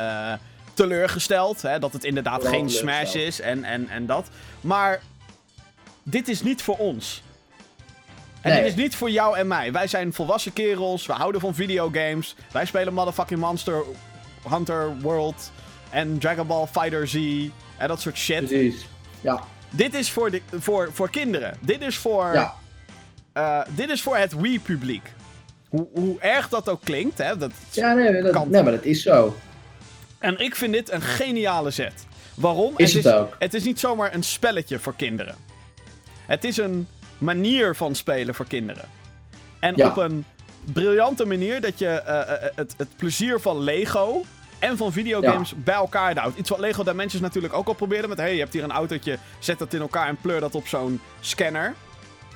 teleurgesteld. Hè, dat het inderdaad Vooral geen Smash is en, en, en dat. Maar dit is niet voor ons. En Nee. dit is niet voor jou en mij. Wij zijn volwassen kerels, we houden van videogames. Wij spelen motherfucking Monster Hunter World en Dragon Ball Fighter Z en dat soort shit. Precies. Ja, Dit is voor, de, voor, voor kinderen. Dit is voor... ja. Eh, dit is voor het Wii-publiek. Hoe, hoe erg dat ook klinkt, hè. Dat, Ja, nee, dat, Kant. nee, maar dat is zo. En ik vind dit een geniale zet. Waarom? Is het ook. Het is niet zomaar een spelletje voor kinderen. Het is een manier van spelen voor kinderen. En Ja. op een briljante manier dat je eh, eh, het, het plezier van Lego en van videogames bij elkaar houdt. Iets wat Lego Dimensions natuurlijk ook al probeerde. Met hey, je hebt hier een autootje, zet dat in elkaar en pleur dat op zo'n scanner.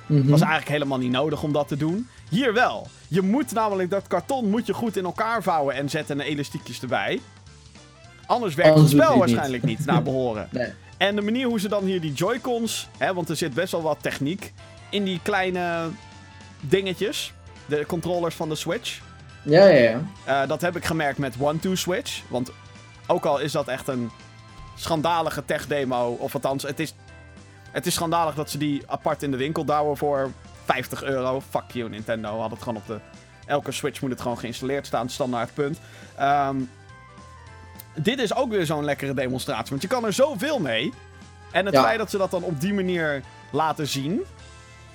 Mhm. Was eigenlijk helemaal niet nodig om dat te doen. Hier wel. Je moet namelijk dat karton moet je goed in elkaar vouwen en zetten en elastiekjes erbij. Anders werkt Anders het spel het waarschijnlijk niet, naar behoren. Nee. En de manier hoe ze dan hier die Joy-Cons, hè, want er zit best wel wat techniek in die kleine dingetjes, de controllers van de Switch. Ja, ja, ja. Eh, dat heb ik gemerkt met One-Two Switch, want ook al is dat echt een schandalige tech-demo, of althans, het is, het is schandalig dat ze die apart in de winkel douwen voor 50 euro. Fuck you, Nintendo. Had het gewoon op de. Elke Switch moet het gewoon geïnstalleerd staan, standaard punt. Ehm, dit is ook weer zo'n lekkere demonstratie, want je kan er zoveel mee. En het Ja. feit dat ze dat dan op die manier laten zien,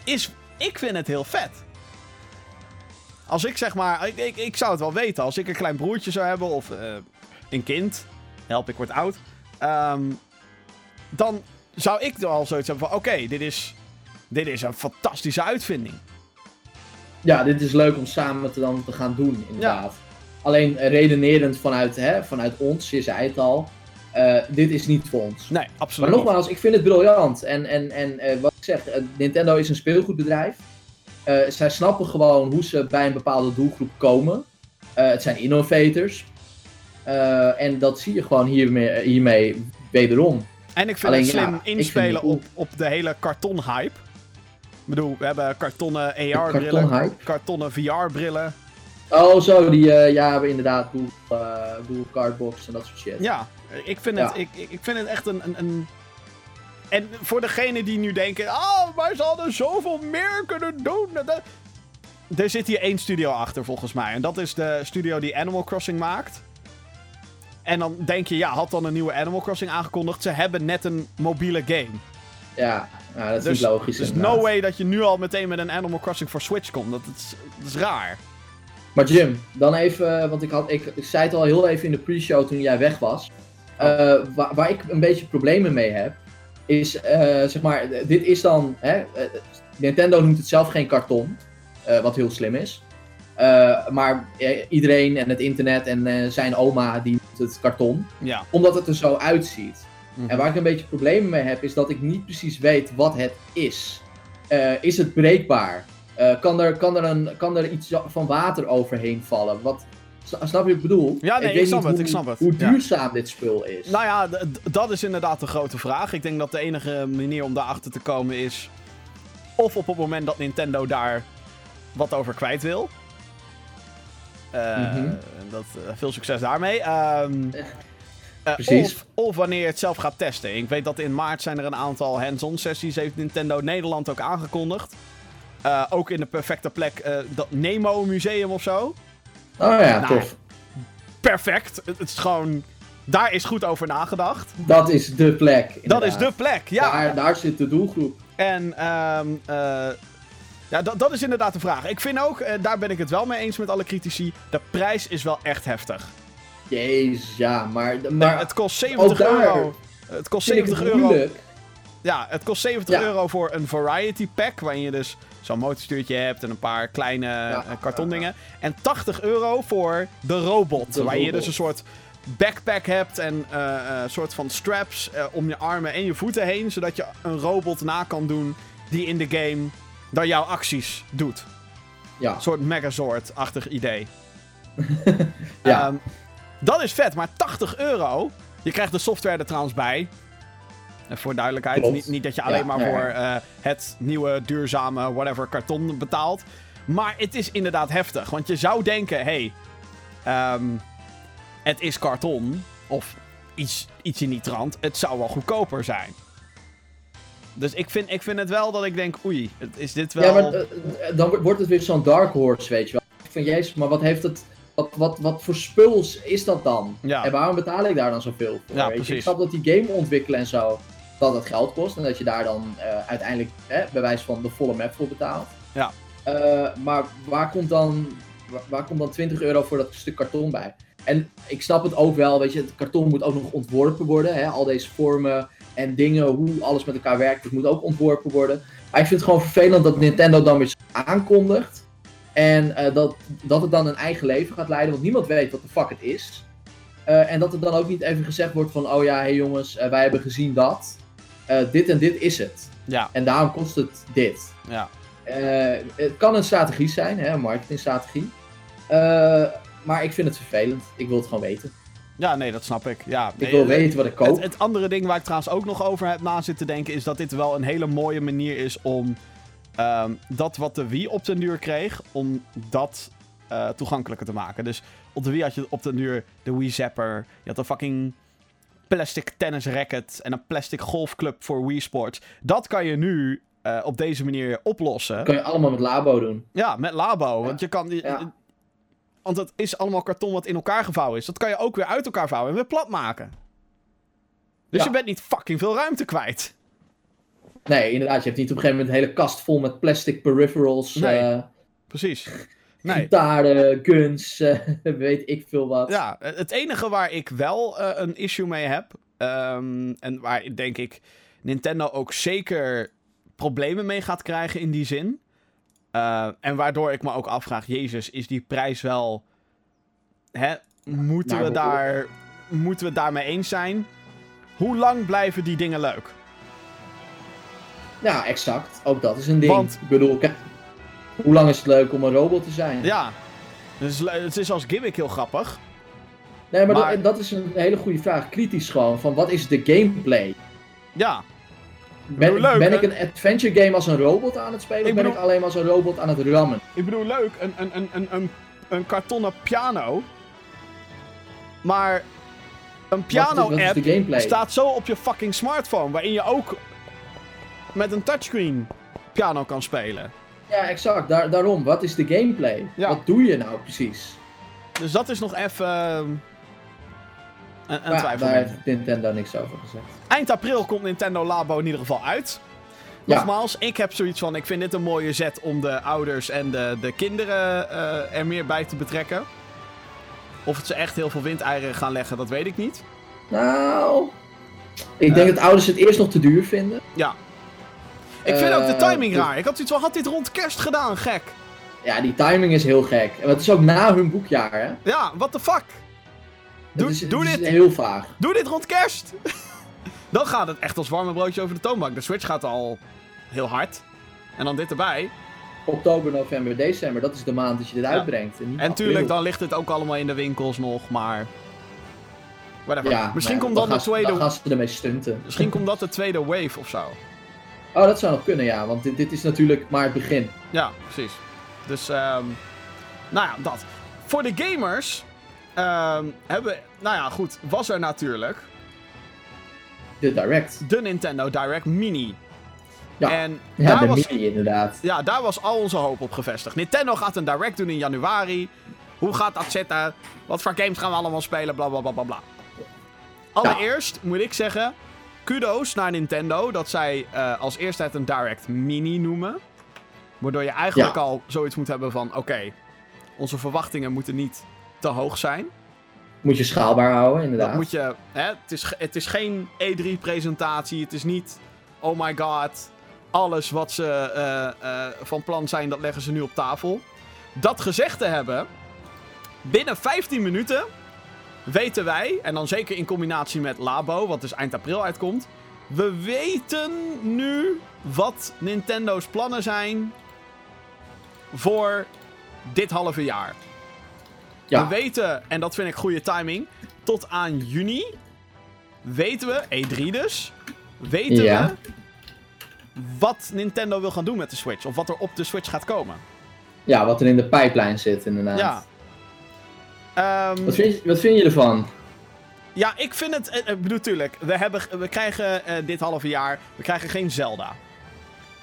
is. Ik vind het heel vet. Als ik zeg maar. Ik, ik, ik zou het wel weten. Als ik een klein broertje zou hebben of eh, een kind. Help, ik word oud. ehm, dan zou ik er al zoiets hebben van: oké, dit, is, dit is een fantastische uitvinding. Ja, dit is leuk om samen te, dan te gaan doen, inderdaad. Alleen redenerend vanuit, hè, vanuit ons, je zei het al. eh, dit is niet voor ons. Nee, absoluut. Maar nogmaals, ik vind het briljant. En, en, en eh, wat ik zeg, eh, Nintendo is een speelgoedbedrijf. Zij snappen gewoon hoe ze bij een bepaalde doelgroep komen. Het zijn innovators. En dat zie je gewoon hiermee, hiermee wederom. En ik vind Alleen, het slim inspelen op, op de hele karton-hype. Ik bedoel, we hebben kartonnen AR-brillen, kartonnen VR-brillen. Oh, zo, die eh, ja, hebben inderdaad Google, eh, Google Cardbox en dat soort shit. Ja, ik vind. Het, ik, ik ik vind het echt een, een, een... En voor degenen die nu denken... Oh, maar ze hadden zoveel meer kunnen doen. Er zit hier één studio achter, volgens mij. En dat is de studio die Animal Crossing maakt. En dan denk je, ja, had dan een nieuwe Animal Crossing aangekondigd. Ze hebben net een mobiele game. Ja, nou, dat is Dus, niet logisch. dus inderdaad. no way dat je nu al meteen met een Animal Crossing voor Switch komt. Dat is, dat is raar. Maar Jim, dan even, eh, want ik, had, ik, ik zei het al heel even in de pre-show toen jij weg was. Eh, waar, waar ik een beetje problemen mee heb, is eh, zeg maar, dit is dan, hè, Nintendo noemt het zelf geen karton, wat heel slim is. Maar iedereen en het internet en zijn oma die noemt het karton, Ja. omdat het er zo uitziet. Mhm. En waar ik een beetje problemen mee heb, is dat ik niet precies weet wat het is. Is het breekbaar? Eh, kan, er, kan, er een, kan er iets van water overheen vallen? Wat, sna- snap je wat ik bedoel? Ja, nee, ik snap het, hoe, ik snap het. Hoe Ja. duurzaam dit spul is. Nou ja, dat is inderdaad de grote vraag. Ik denk dat de enige manier om daarachter te komen is. Of op het moment dat Nintendo daar wat over kwijt wil. Eh, Mhm. dat, eh, veel succes daarmee. Ehm, eh, Precies. Of, of wanneer je het zelf gaat testen. Ik weet dat in maart zijn er een aantal hands-on sessies. Heeft Nintendo Nederland ook aangekondigd. Eh, ook in de perfecte plek, eh, dat Nemo Museum of zo. oh ja, Nou, tof. Perfect. Het, het is gewoon. Daar is goed over nagedacht. Dat is de plek. Dat is de plek, ja. Daar, daar zit de doelgroep. En ehm, eh, ja, dat, dat is inderdaad de vraag. Ik vind ook, eh, daar ben ik het wel mee eens met alle critici, de prijs is wel echt heftig. Jezus, ja, maar... maar het kost 70 ook daar euro. Het kost vind ik 70 het euro. Ja, het kost 70 Ja. euro voor een variety pack, waarin je dus zo'n motorstuurtje hebt en een paar kleine eh, kartondingen. En 80 euro voor de robot, De waar je dus een soort backpack hebt en eh, eh, een soort van straps om je armen en je voeten heen, zodat je een robot na kan doen die in de game dan jouw acties doet. Ja. Een soort Megazord-achtig idee. Ja. Ehm, dat is vet, maar 80 euro. Je krijgt de software er trouwens bij. En voor duidelijkheid, niet, niet dat je Ja, alleen maar ja, voor eh, het nieuwe, duurzame, whatever, karton betaalt. Maar het is inderdaad heftig. Want je zou denken, hé, hey, ehm, het is karton. Of iets, iets in die trant. Het zou wel goedkoper zijn. Dus ik vind, ik vind het wel dat ik denk, oei, het- is dit wel... Ja, maar eh, eh, dan wordt het weer zo'n dark horse, weet je wel. Ik vind, jezus, maar wat heeft het... Wat, wat, wat voor spuls is dat dan? Ja. En waarom betaal ik daar dan zoveel voor? Ja, weet je? precies. Ik snap dat die game ontwikkelen en zo, dat het geld kost. En dat je daar dan eh, uiteindelijk, hè, bij wijze van de volle map voor betaalt. Ja. Eh, maar waar komt dan Waar, waar komt dan 20 euro voor dat stuk karton bij? En ik snap het ook wel, weet je, het karton moet ook nog ontworpen worden. Hè? Al deze vormen en dingen, hoe alles met elkaar werkt, het moet ook ontworpen worden. Maar ik vind het gewoon vervelend dat Nintendo dan weer aankondigt. En eh, dat, dat het dan een eigen leven gaat leiden, want niemand weet wat de fuck het is. En dat er dan ook niet even gezegd wordt van, oh ja, hé hey jongens, wij hebben gezien dat. Eh, dit en dit is het. Ja, En daarom kost het dit. ja. Eh, het kan een strategie zijn, hè, een marketingstrategie. Eh, maar ik vind het vervelend. Ik wil het gewoon weten. Ja, nee, dat snap ik. Ja, Ik nee, wil weten wat ik koop. Het, het andere ding waar ik trouwens ook nog over heb na zitten denken, is dat dit wel een hele mooie manier is om ehm, dat wat de Wii op den duur kreeg, om dat toegankelijker te maken. Dus op de Wii had je op den duur de Wii Zapper, je had een fucking plastic tennis racket en een plastic golfclub voor Wii Sports. Dat kan je nu eh, op deze manier oplossen. Dat kan je allemaal met Labo doen. Ja, met Labo. Want je kan. Ja. Want het is allemaal karton wat in elkaar gevouwen is. Dat kan je ook weer uit elkaar vouwen en weer plat maken. Dus Ja. je bent niet fucking veel ruimte kwijt. Nee, inderdaad. Je hebt niet op een gegeven moment een hele kast vol met plastic peripherals. Nee. eh, Precies. Nee. gitaren, guns, eh, weet ik veel wat. Ja, het enige waar ik wel eh, een issue mee heb. ehm, en waar denk ik Nintendo ook zeker problemen mee gaat krijgen in die zin. eh, en waardoor ik me ook afvraag: Jezus, is die prijs wel. Hè, moeten, we daar, moeten we het daarmee eens zijn? Hoe lang blijven die dingen leuk? Ja, exact. Ook dat is een ding. Want- Ik bedoel, hoe lang is het leuk om een robot te zijn? Ja. Dus het is als gimmick heel grappig. Nee, maar, Maar- Dat, dat is een hele goede vraag. Kritisch gewoon. Van wat is de gameplay? Ja. Ben, bedoel, leuk, ben ik hè? een adventure game als een robot aan het spelen? Ik of ben bedoel- ik alleen maar als een robot aan het rammen? Ik bedoel, leuk, een, een, een, een, een, een kartonnen piano. Maar een piano-app staat zo op je fucking smartphone, waarin je ook met een touchscreen piano kan spelen. Ja, exact. Daar, daarom. Wat is de gameplay? Ja. Wat doe je nou precies? Dus dat is nog even ehm, een, twijfel. daar heeft Nintendo niks over gezegd. Eind april komt Nintendo Labo in ieder geval uit. Ja. Nogmaals, ik heb zoiets van, ik vind dit een mooie zet om de ouders en de, de kinderen eh, er meer bij te betrekken. Of het ze echt heel veel windeieren gaan leggen, dat weet ik niet. Nou... Ik denk Eh. dat ouders het eerst nog te duur vinden. Ja. Ik vind ook de Eh, timing dus- raar. Ik had van, had dit rond kerst gedaan, gek. Ja, die timing is heel gek. En het is ook na hun boekjaar, hè? Ja, what the fuck? Doe, is, doe dit, heel vaag. doe dit rond kerst. dan gaat het echt als warme broodje over de toonbank. De Switch gaat al heel hard. En dan dit erbij. Oktober, november, december, dat is de maand dat je dit Ja. uitbrengt. En, tuurlijk, dan ligt het ook allemaal in de winkels nog, maar... Whatever. Ja, misschien, maar komt dan de tweede... Dan gaan ze ermee stunten. misschien komt dat de tweede wave of zo. Oh, dat zou nog kunnen, ja. Want dit, dit is natuurlijk maar het begin. Ja, precies. Dus, ehm nou ja, dat. Voor de gamers ehm hebben... Nou ja, goed. Was er natuurlijk De Direct. de Nintendo Direct Mini. Ja, En ja daar de was, mini inderdaad. ja, daar was al onze hoop op gevestigd. Nintendo gaat een Direct doen in januari. Hoe gaat dat zitten? Wat voor games gaan we allemaal spelen? Bla bla bla bla bla. Allereerst moet ik zeggen. Kudo's naar Nintendo dat zij eh, als eerste het een Direct Mini noemen. Waardoor je eigenlijk Ja. al zoiets moet hebben van: oké, onze verwachtingen moeten niet te hoog zijn. Moet je schaalbaar houden, inderdaad. Dat moet je. Hè, het, is, het is geen E3-presentatie. Het is niet. Oh my god. Alles wat ze eh, eh, van plan zijn, dat leggen ze nu op tafel. Dat gezegd te hebben. Binnen 15 minuten weten wij, en dan zeker in combinatie met Labo, wat dus eind april uitkomt. We weten nu wat Nintendo's plannen zijn voor dit halve jaar. Ja. We weten, en dat vind ik goede timing, tot aan juni weten we, E3 dus, weten Ja. we wat Nintendo wil gaan doen met de Switch. Of wat er op de Switch gaat komen. Ja, wat er in de pijplijn zit, inderdaad. Ja. Ehm, Wat, vind je, wat vind je ervan? ja, ik vind het... eh, Ik bedoel, tuurlijk, we, hebben, we krijgen eh, dit halve jaar... We krijgen geen Zelda.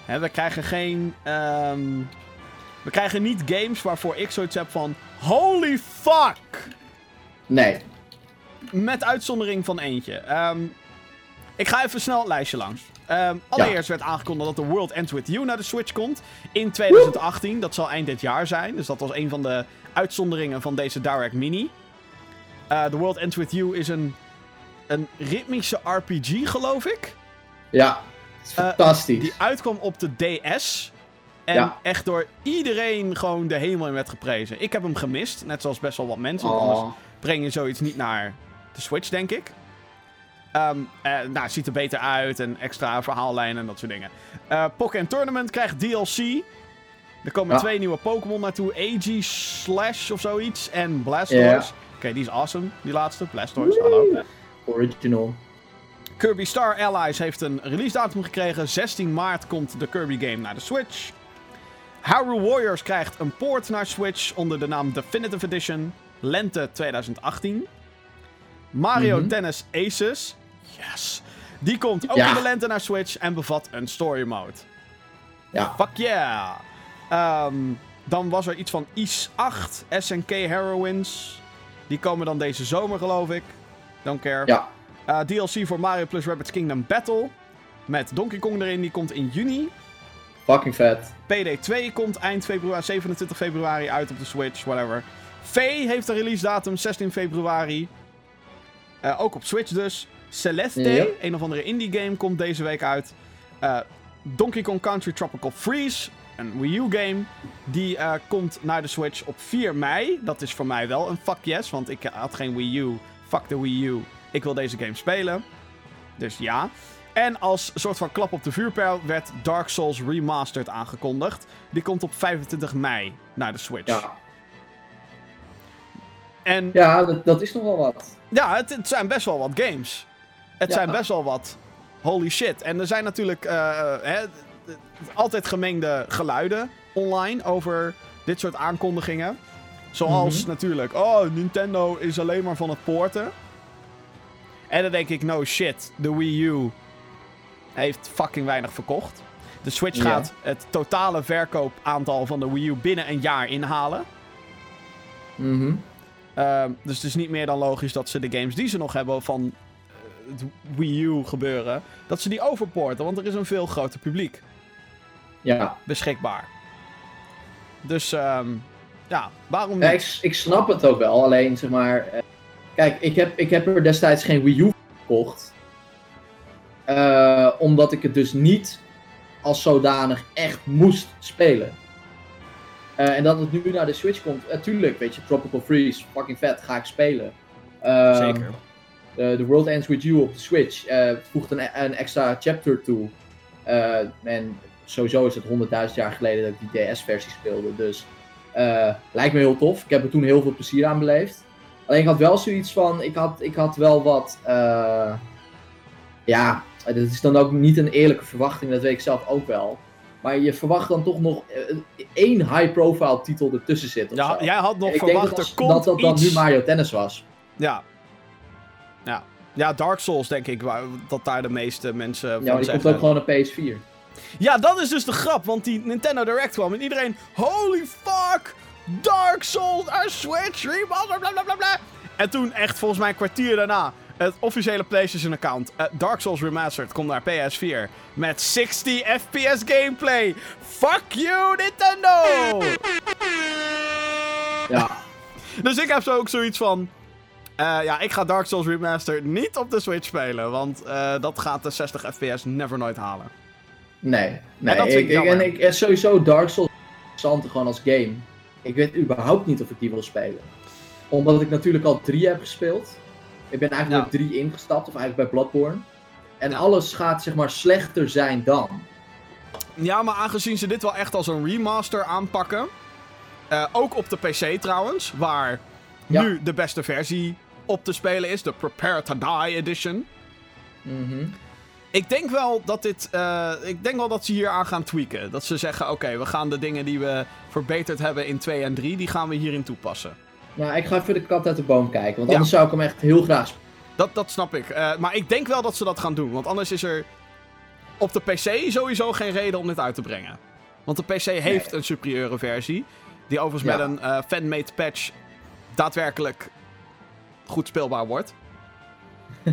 Hè, we krijgen geen... ehm, we krijgen niet games waarvoor ik zoiets heb van... Holy fuck! Nee. Met uitzondering van eentje. Ehm, ik ga even snel het lijstje langs. Allereerst werd aangekondigd dat The World Ends With You naar de Switch komt in 2018. Dat zal eind dit jaar zijn. Dus dat was een van de uitzonderingen van deze Direct Mini. Eh, The World Ends With You is een, een ritmische RPG, geloof ik. Ja, is Eh, fantastisch. Die uitkwam op de DS. En Ja. echt door iedereen gewoon de hemel in werd geprezen. Ik heb hem gemist, net zoals best wel wat mensen. Oh. Anders breng je zoiets niet naar de Switch, denk ik. Eh, nou, ziet er beter uit en extra verhaallijnen en dat soort dingen. Eh Pokémon Tournament krijgt DLC. Er komen Ja. twee nieuwe Pokémon naartoe. AG Slash of zoiets. En Blastoise. Oké, die is awesome, die laatste. Blastoise, hallo. Original. Kirby Star Allies heeft een release datum gekregen. 16 maart komt de Kirby game naar de Switch. Hyrule Warriors krijgt een port naar Switch onder de naam Definitive Edition. Lente 2018. Mario Mhm. Tennis Aces. Yes. Die komt ook Ja. in de lente naar Switch en bevat een story mode. Ja. Fuck yeah. Ehm, dan was er iets van Is 8, SNK Heroines. Die komen dan deze zomer, geloof ik. Don't care. Ja. Uh, DLC voor Mario plus Rabbids Kingdom Battle. Met Donkey Kong erin, die komt in juni. Fucking vet. PD2 komt eind februari, 27 februari uit op de Switch, whatever. V heeft een release datum 16 februari. Uh, ook op Switch dus. Celeste, een of andere indie game, komt deze week uit. Uh, Donkey Kong Country Tropical Freeze, een Wii U game. Die uh, komt naar de Switch op 4 mei. Dat is voor mij wel een fuck yes, want ik had geen Wii U. Fuck de Wii U. Ik wil deze game spelen. Dus ja. En als soort van klap op de vuurpijl werd Dark Souls Remastered aangekondigd. Die komt op 25 mei naar de Switch. Ja, En ja dat, dat is nogal wat. ja, het, het zijn best wel wat games. Het Ja. zijn best wel wat holy shit. En er zijn natuurlijk eh, hè, altijd gemengde geluiden online over dit soort aankondigingen. Zoals Mhm. natuurlijk, oh, Nintendo is alleen maar van het poorten. En dan denk ik, no shit, de Wii U heeft fucking weinig verkocht. De Switch gaat het totale verkoopaantal van de Wii U binnen een jaar inhalen. Ehm, dus het is niet meer dan logisch dat ze de games die ze nog hebben van eh, het Wii U gebeuren, dat ze die overporten, want er is een veel groter publiek Ja. beschikbaar. Dus ehm, ja, waarom Ja, niet? ik, ik snap het ook wel, alleen zeg maar. eh, kijk, ik heb, ik heb er destijds geen Wii U gekocht. Eh, omdat ik het dus niet als zodanig echt moest spelen. Eh, en dat het nu naar de Switch komt, natuurlijk, weet je, Tropical Freeze, fucking vet, ga ik spelen. Ehm, Zeker. The, The World Ends With You op de Switch eh, voegt een, een extra chapter toe. En sowieso is het 100.000 jaar geleden dat ik die DS-versie speelde. Dus eh, lijkt me heel tof. Ik heb er toen heel veel plezier aan beleefd. Alleen ik had wel zoiets van, ik had, ik had wel wat... eh, ja, dat is dan ook niet een eerlijke verwachting, dat weet ik zelf ook wel. Maar je verwacht dan toch nog eh, één high-profile titel ertussen zit. of Ja, zo. jij had nog verwacht, dat er dat dat iets... nu Mario Tennis was. Ja. ja. Ja, Dark Souls denk ik, dat daar de meeste mensen Ja, van maar die komt ook gewoon op PS4. Ja, dat is dus de grap, want die Nintendo Direct kwam en iedereen... Holy fuck! Dark Souls, een Switch, remaster, bla bla bla bla. En toen echt volgens mij een kwartier daarna... Het officiële PlayStation-account. eh, Dark Souls Remastered komt naar PS4. Met 60 FPS gameplay. Fuck you, Nintendo! Ja, Dus ik heb zo ook zoiets van... eh, ja, ik ga Dark Souls Remastered niet op de Switch spelen. Want eh, dat gaat de 60 FPS never nooit halen. Nee. nee. dat vind ik, ik en ik, en sowieso Dark Souls interessant gewoon als game. Ik weet überhaupt niet of ik die wil spelen. Omdat ik natuurlijk al drie heb gespeeld. Ik ben eigenlijk bij drie ingestapt, of eigenlijk bij Bloodborne. En alles gaat zeg maar slechter zijn dan. Ja, maar aangezien ze dit wel echt als een remaster aanpakken. eh, ook op de PC trouwens, waar Ja. nu de beste versie op te spelen is, de Prepare to Die Edition. Mhm. Ik denk wel dat dit. eh, ik denk wel dat ze hier aan gaan tweaken. Dat ze zeggen: oké, we gaan de dingen die we verbeterd hebben in 2 en 3, die gaan we hierin toepassen. Nou, ik ga even de kat uit de boom kijken, want Ja. anders zou ik hem echt heel graag spelen. Dat, dat snap ik. Eh, maar ik denk wel dat ze dat gaan doen. Want anders is er op de PC sowieso geen reden om dit uit te brengen. Want de PC heeft een superieure versie. Die overigens Ja. met een eh fanmade patch daadwerkelijk goed speelbaar wordt.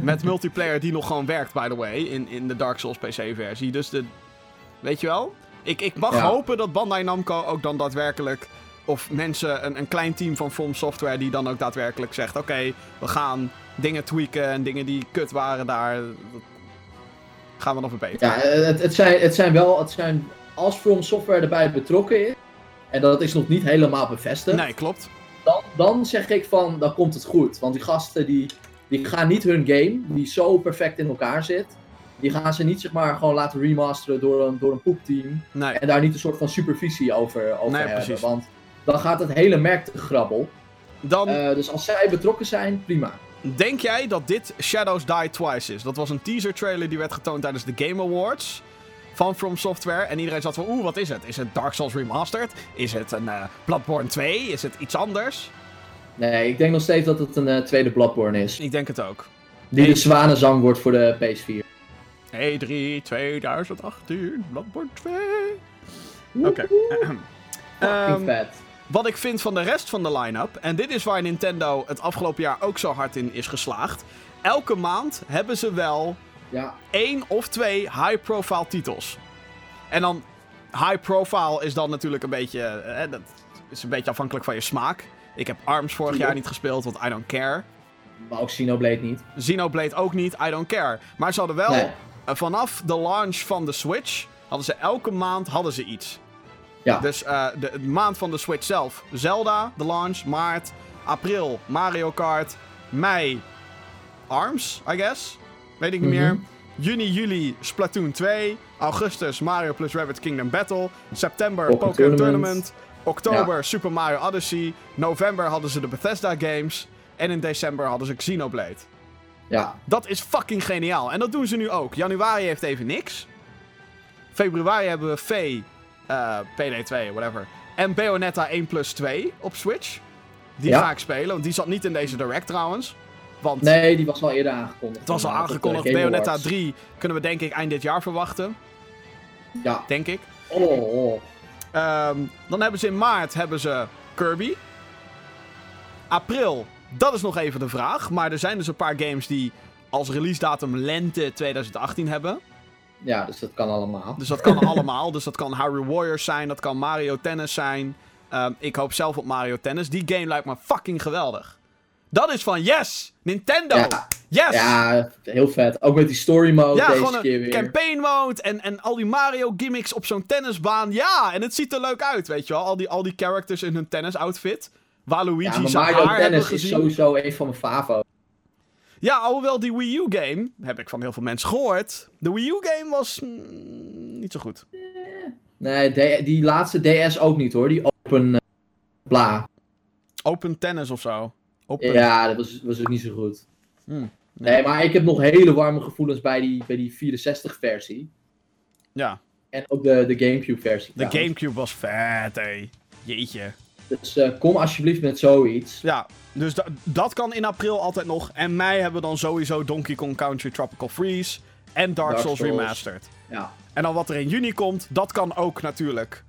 Met multiplayer die nog gewoon werkt, by the way, in, in de Dark Souls PC-versie. Dus de... Weet je wel? Ik, ik mag Ja. hopen dat Bandai Namco ook dan daadwerkelijk... Of mensen, een, een klein team van From Software die dan ook daadwerkelijk zegt... Oké, we gaan dingen tweaken en dingen die kut waren daar... gaan we nog verbeteren. Ja, het, het, zijn, het zijn wel, het zijn, als From Software erbij betrokken is, en dat is nog niet helemaal bevestigd, Nee, klopt. dan, dan zeg ik van, dan komt het goed. Want die gasten die, die gaan niet hun game, die zo perfect in elkaar zit, die gaan ze niet zeg maar gewoon laten remasteren door een, door een poepteam. Nee. En daar niet een soort van supervisie over, over Nee, hebben. precies. Want dan gaat het hele merk te grabbel. Dan Eh, dus als zij betrokken zijn, prima. denk jij dat dit Shadows Die Twice is. Dat was een teaser trailer die werd getoond tijdens de Game Awards van From Software. En iedereen zat van, oeh, wat is het? Is het Dark Souls Remastered? Is het een eh, Bloodborne 2? Is het iets anders? Nee, ik denk nog steeds dat het een eh, tweede Bloodborne is. Ik denk het ook. Die de zwanenzang wordt voor de PS4. E3 2018, Bloodborne 2. Oké. Fucking Ehm, vet. Wat ik vind van de rest van de line-up, en dit is waar Nintendo het afgelopen jaar ook zo hard in is geslaagd. Elke maand hebben ze wel Ja, één of twee high-profile titels. En dan high-profile is dan natuurlijk een beetje, eh, dat is een beetje afhankelijk van je smaak. Ik heb ARMS vorig jaar niet gespeeld, want I don't care. maar ook Xenoblade niet. Xenoblade ook niet, I don't care. Maar ze hadden wel, Nee. eh, vanaf de launch van de Switch, hadden ze elke maand hadden ze iets. Ja, Dus eh, de, de maand van de Switch zelf, Zelda, de launch, maart, april, Mario Kart, mei, ARMS, I guess. Weet ik niet Mhm. meer. Juni, juli, Splatoon 2. Augustus, Mario plus Rabbit Kingdom Battle. September, Pokémon Pokémon Tournament. Tournament. Oktober, Super Mario Odyssey. November hadden ze de Bethesda games. En in december hadden ze Xenoblade. ja. Dat is fucking geniaal. En dat doen ze nu ook. Januari heeft even niks. Februari hebben we V, eh, PD2, whatever. En Bayonetta 1 plus 2 op Switch. Die Ja. ga ik spelen, want die zat niet in deze direct trouwens. Want Nee, die was al eerder aangekondigd. het was al de aangekondigd. Bayonetta Awards. 3 kunnen we denk ik eind dit jaar verwachten. Ja. Denk ik. Oh, Ehm, dan hebben ze in maart hebben ze Kirby. April, dat is nog even de vraag. Maar er zijn dus een paar games die als release datum lente 2018 hebben. ja, dus dat kan allemaal. Dus dat kan allemaal. Dus dat kan Hyrule Warriors zijn, dat kan Mario Tennis zijn. Ehm, ik hoop zelf op Mario Tennis. Die game lijkt me fucking geweldig. Dat is van yes! Nintendo! Ja. Yes! Ja, heel vet. Ook met die story mode Ja, deze gewoon keer weer. campaign mode en, en al die Mario gimmicks op zo'n tennisbaan. Ja, en het ziet er leuk uit, weet je wel. Al die, al die characters in hun tennis outfit. Waluigi ja, zijn Mario haar hebben Tennis is sowieso een van mijn favo. Ja, alhoewel die Wii U game, heb ik van heel veel mensen gehoord. De Wii U game was mm, niet zo goed. Nee, de- die laatste DS ook niet hoor. Die open eh, bla. Open tennis of zo. Ja, dat was, was ook niet zo goed. Hmm. Nee, maar ik heb nog hele warme gevoelens bij die, bij die 64 versie. Ja, En ook de, de Gamecube versie. de trouwens. Gamecube was vet, hé. Jeetje. Dus eh, kom alsjeblieft met zoiets. Ja, dus da- dat kan in april altijd nog. En mei hebben we dan sowieso Donkey Kong Country Tropical Freeze. En Dark, Dark Souls, Souls. Remastered. Ja. En dan wat er in juni komt, dat kan ook natuurlijk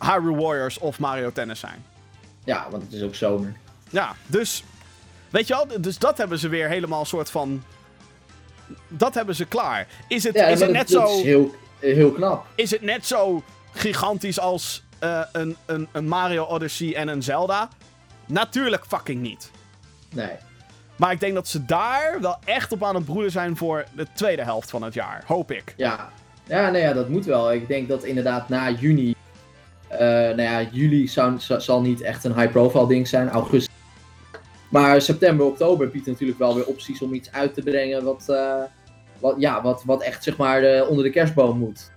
Hyrule Warriors of Mario Tennis zijn. ja, want het is ook zomer. Ja, dus... Weet je wel, dus dat hebben ze weer helemaal een soort van... Dat hebben ze klaar. Is het, Ja, is het net zo... is heel, heel knap. is het net zo gigantisch als eh, een, een, een Mario Odyssey en een Zelda? Natuurlijk fucking niet. Nee. Maar ik denk dat ze daar wel echt op aan het broeden zijn voor de tweede helft van het jaar. Hoop ik. Ja. Ja, nou ja, dat moet wel. Ik denk dat inderdaad na juni. eh nou ja, juli zou, za- zal niet echt een high-profile ding zijn. Augustus. Maar september, oktober biedt natuurlijk wel weer opties om iets uit te brengen. Wat, eh, wat, ja, wat, wat echt zeg maar eh, onder de kerstboom moet.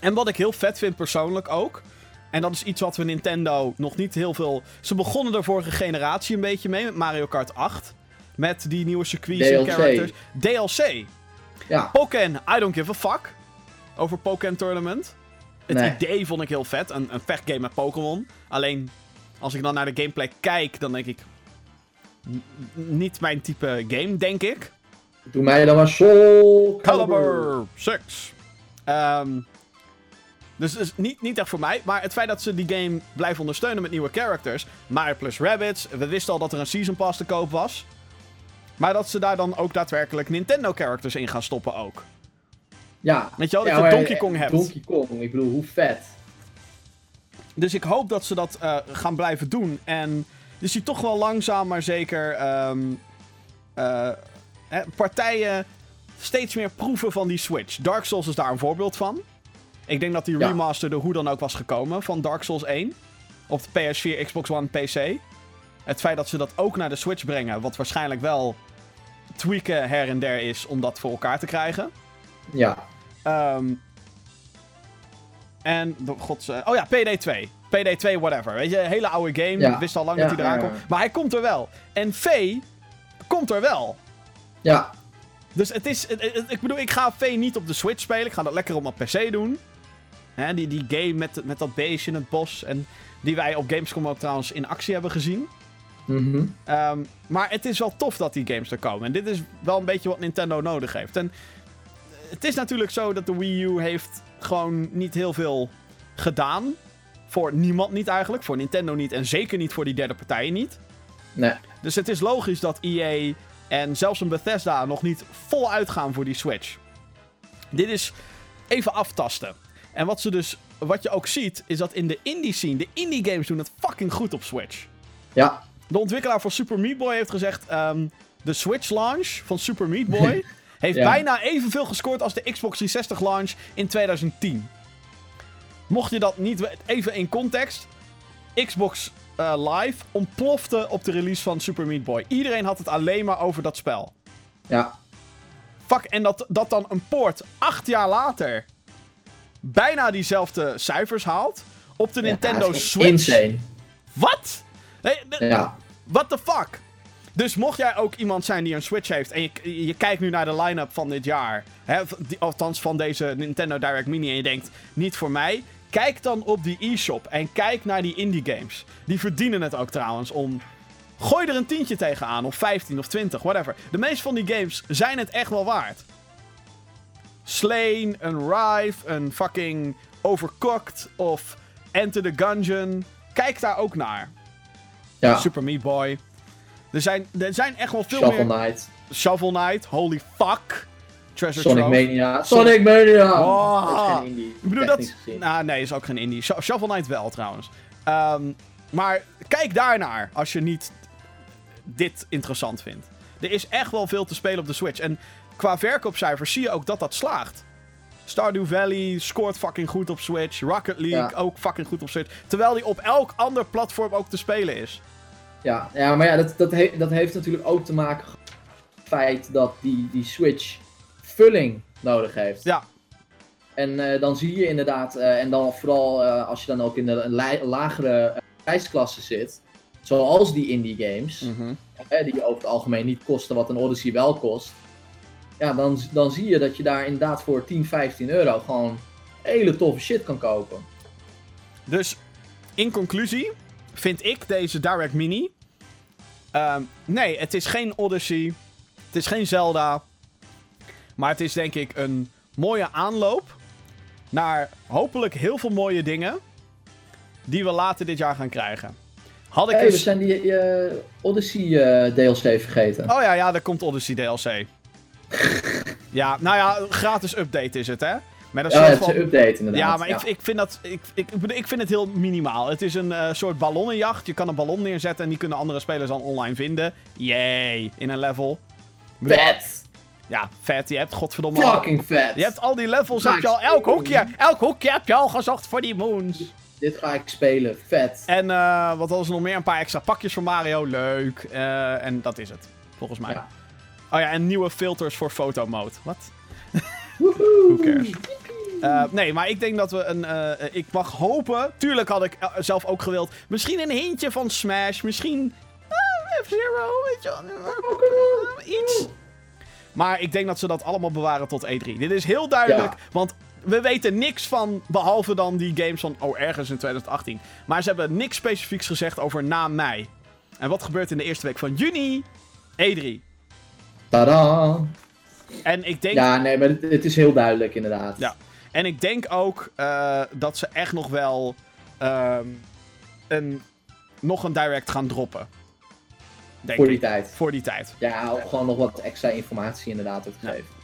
En wat ik heel vet vind persoonlijk ook. En dat is iets wat we Nintendo nog niet heel veel. Ze begonnen er vorige generatie een beetje mee met Mario Kart 8. Met die nieuwe circuits en characters. DLC. Ja, Pokken, I don't give a fuck. Over Pokken Tournament. Het Nee. idee vond ik heel vet. Een, een vechtgame met Pokémon. Alleen, als ik dan naar de gameplay kijk, dan denk ik... Niet mijn type game, denk ik. doe mij dan maar Soul Calibur. Caliber 6. Ehm dus dus niet, niet echt voor mij. Maar het feit dat ze die game blijven ondersteunen met nieuwe characters. Mario plus Rabbids. We wisten al dat er een Season Pass te koop was. Maar dat ze daar dan ook daadwerkelijk Nintendo-characters in gaan stoppen ook. Ja. Weet je wel, dat Ja, je Donkey Kong eh, hebt. Donkey Kong, ik bedoel, hoe vet. Dus ik hoop dat ze dat eh, gaan blijven doen. En je ziet toch wel langzaam, maar zeker ehm, eh, hè, partijen steeds meer proeven van die Switch. Dark Souls is daar een voorbeeld van. Ik denk dat die Ja. remaster er hoe dan ook was gekomen van Dark Souls 1. Op de PS4, Xbox One, PC. Het feit dat ze dat ook naar de Switch brengen, wat waarschijnlijk wel tweaken her en der is om dat voor elkaar te krijgen. Ja. Ehm en, de gods... eh, oh ja, PD2. PD2 whatever. Weet je, een hele oude game. Ja. Ik wist al lang Ja, dat hij eraan ja, komt. Maar hij komt er wel. En V komt er wel. Ja. Dus het is... het- het- ik bedoel, ik ga V niet op de Switch spelen. Ik ga dat lekker op mijn PC doen. Hè, die, die game met, met dat beestje in het bos. En die wij op Gamescom ook trouwens in actie hebben gezien. Mhm. Ehm, maar het is wel tof dat die games er komen. En dit is wel een beetje wat Nintendo nodig heeft. En het is natuurlijk zo dat de Wii U heeft gewoon niet heel veel gedaan. Voor niemand niet eigenlijk. Voor Nintendo niet. En zeker niet voor die derde partijen niet. Nee. Dus het is logisch dat EA en zelfs een Bethesda nog niet vol uitgaan voor die Switch. Dit is even aftasten. En wat, ze dus, wat je ook ziet, is dat in de indie scene, de indie games doen het fucking goed op Switch. Ja. De ontwikkelaar van Super Meat Boy heeft gezegd: ehm, de Switch launch van Super Meat Boy heeft Ja. bijna evenveel gescoord als de Xbox 360 launch in 2010. Mocht je dat niet we- even in context, Xbox eh, Live ontplofte op de release van Super Meat Boy. Iedereen had het alleen maar over dat spel. Ja. Fuck, en dat, dat dan een poort acht jaar later bijna diezelfde cijfers haalt op de Nintendo Ja, Switch. Insane. Wat? Nee, Ja. What the fuck? Dus mocht jij ook iemand zijn die een Switch heeft en je, je kijkt nu naar de line-up van dit jaar, hè, die- althans van deze Nintendo Direct Mini en je denkt, niet voor mij, kijk dan op die e-shop en kijk naar die indie games. Die verdienen het ook trouwens om... Gooi er een tientje tegenaan, of 15 of 20, whatever. De meeste van die games zijn het echt wel waard. Slain, een Rive, een fucking Overcooked of Enter the Gungeon. Kijk daar ook naar. Ja. Super Meat Boy. Er zijn, er zijn echt wel veel Shovel meer... Knight. Shovel Knight, holy fuck. Treasure Sonic Trove. Mania. Sonic Mania! Oh. Dat is geen indie. Ik bedoel dat... Nou, nee, is ook geen indie. Sho- Shovel Knight wel, trouwens. Ehm, maar kijk daarnaar als je niet dit interessant vindt. Er is echt wel veel te spelen op de Switch. En qua verkoopcijfers zie je ook dat dat slaagt. Stardew Valley scoort fucking goed op Switch. Rocket League Ja. ook fucking goed op Switch. Terwijl die op elk ander platform ook te spelen is. Ja, ja maar ja, dat, dat, he- dat heeft natuurlijk ook te maken met het feit dat die, die Switch vulling nodig heeft. Ja, En eh, dan zie je inderdaad, eh, en dan vooral eh, als je dan ook in de lagere prijsklasse zit, zoals die indie games, Mhm. hè, die over het algemeen niet kosten wat een Odyssey wel kost, ja, dan, dan zie je dat je daar inderdaad voor 10, 15 euro gewoon hele toffe shit kan kopen. Dus in conclusie vind ik deze Direct Mini. ehm, nee, het is geen Odyssey. Het is geen Zelda. Maar het is denk ik een mooie aanloop naar hopelijk heel veel mooie dingen. Die we later dit jaar gaan krijgen. Had ik Hé, we eens... zijn die eh, Odyssey eh, DLC vergeten. Oh ja, ja, er komt Odyssey DLC. ja, nou ja, gratis update is het, hè? Met een Ja, soort het is van... een update inderdaad. Ja, maar Ik, ik vind dat. Ik, ik, ik, vind het heel minimaal. Het is een eh, soort ballonnenjacht. Je kan een ballon neerzetten en die kunnen andere spelers dan online vinden. Yay, in een level. Vet! Ja, vet. Je hebt godverdomme. Fucking vet! Je hebt al die levels. Heb je al, elk hoekje, elk hoekje heb je al gezocht voor die moons. Dit ga ik spelen, vet. En eh, wat was er nog meer? Een paar extra pakjes voor Mario. Leuk. Eh, en dat is het. Volgens mij. Ja. Oh ja, en nieuwe filters voor fotomode. Wat? Who cares? Eh, nee, maar ik denk dat we een. ik mag hopen. Tuurlijk had ik zelf ook gewild. Misschien een hintje van Smash. Misschien. F-Zero, weet je wel. iets. Maar ik denk dat ze dat allemaal bewaren tot E3. Dit is heel duidelijk. Ja. Want we weten niks van. Behalve dan die games van. Oh, ergens in 2018. Maar ze hebben niks specifieks gezegd over na mei. En wat gebeurt in de eerste week van juni? E3. Tada! En ik denk. Ja, nee, maar het, het is heel duidelijk inderdaad. Ja. En ik denk ook eh, dat ze echt nog wel ehm, een, nog een direct gaan droppen. Denk voor die ik. tijd. Voor die tijd. Ja, gewoon nog wat extra informatie inderdaad te geven.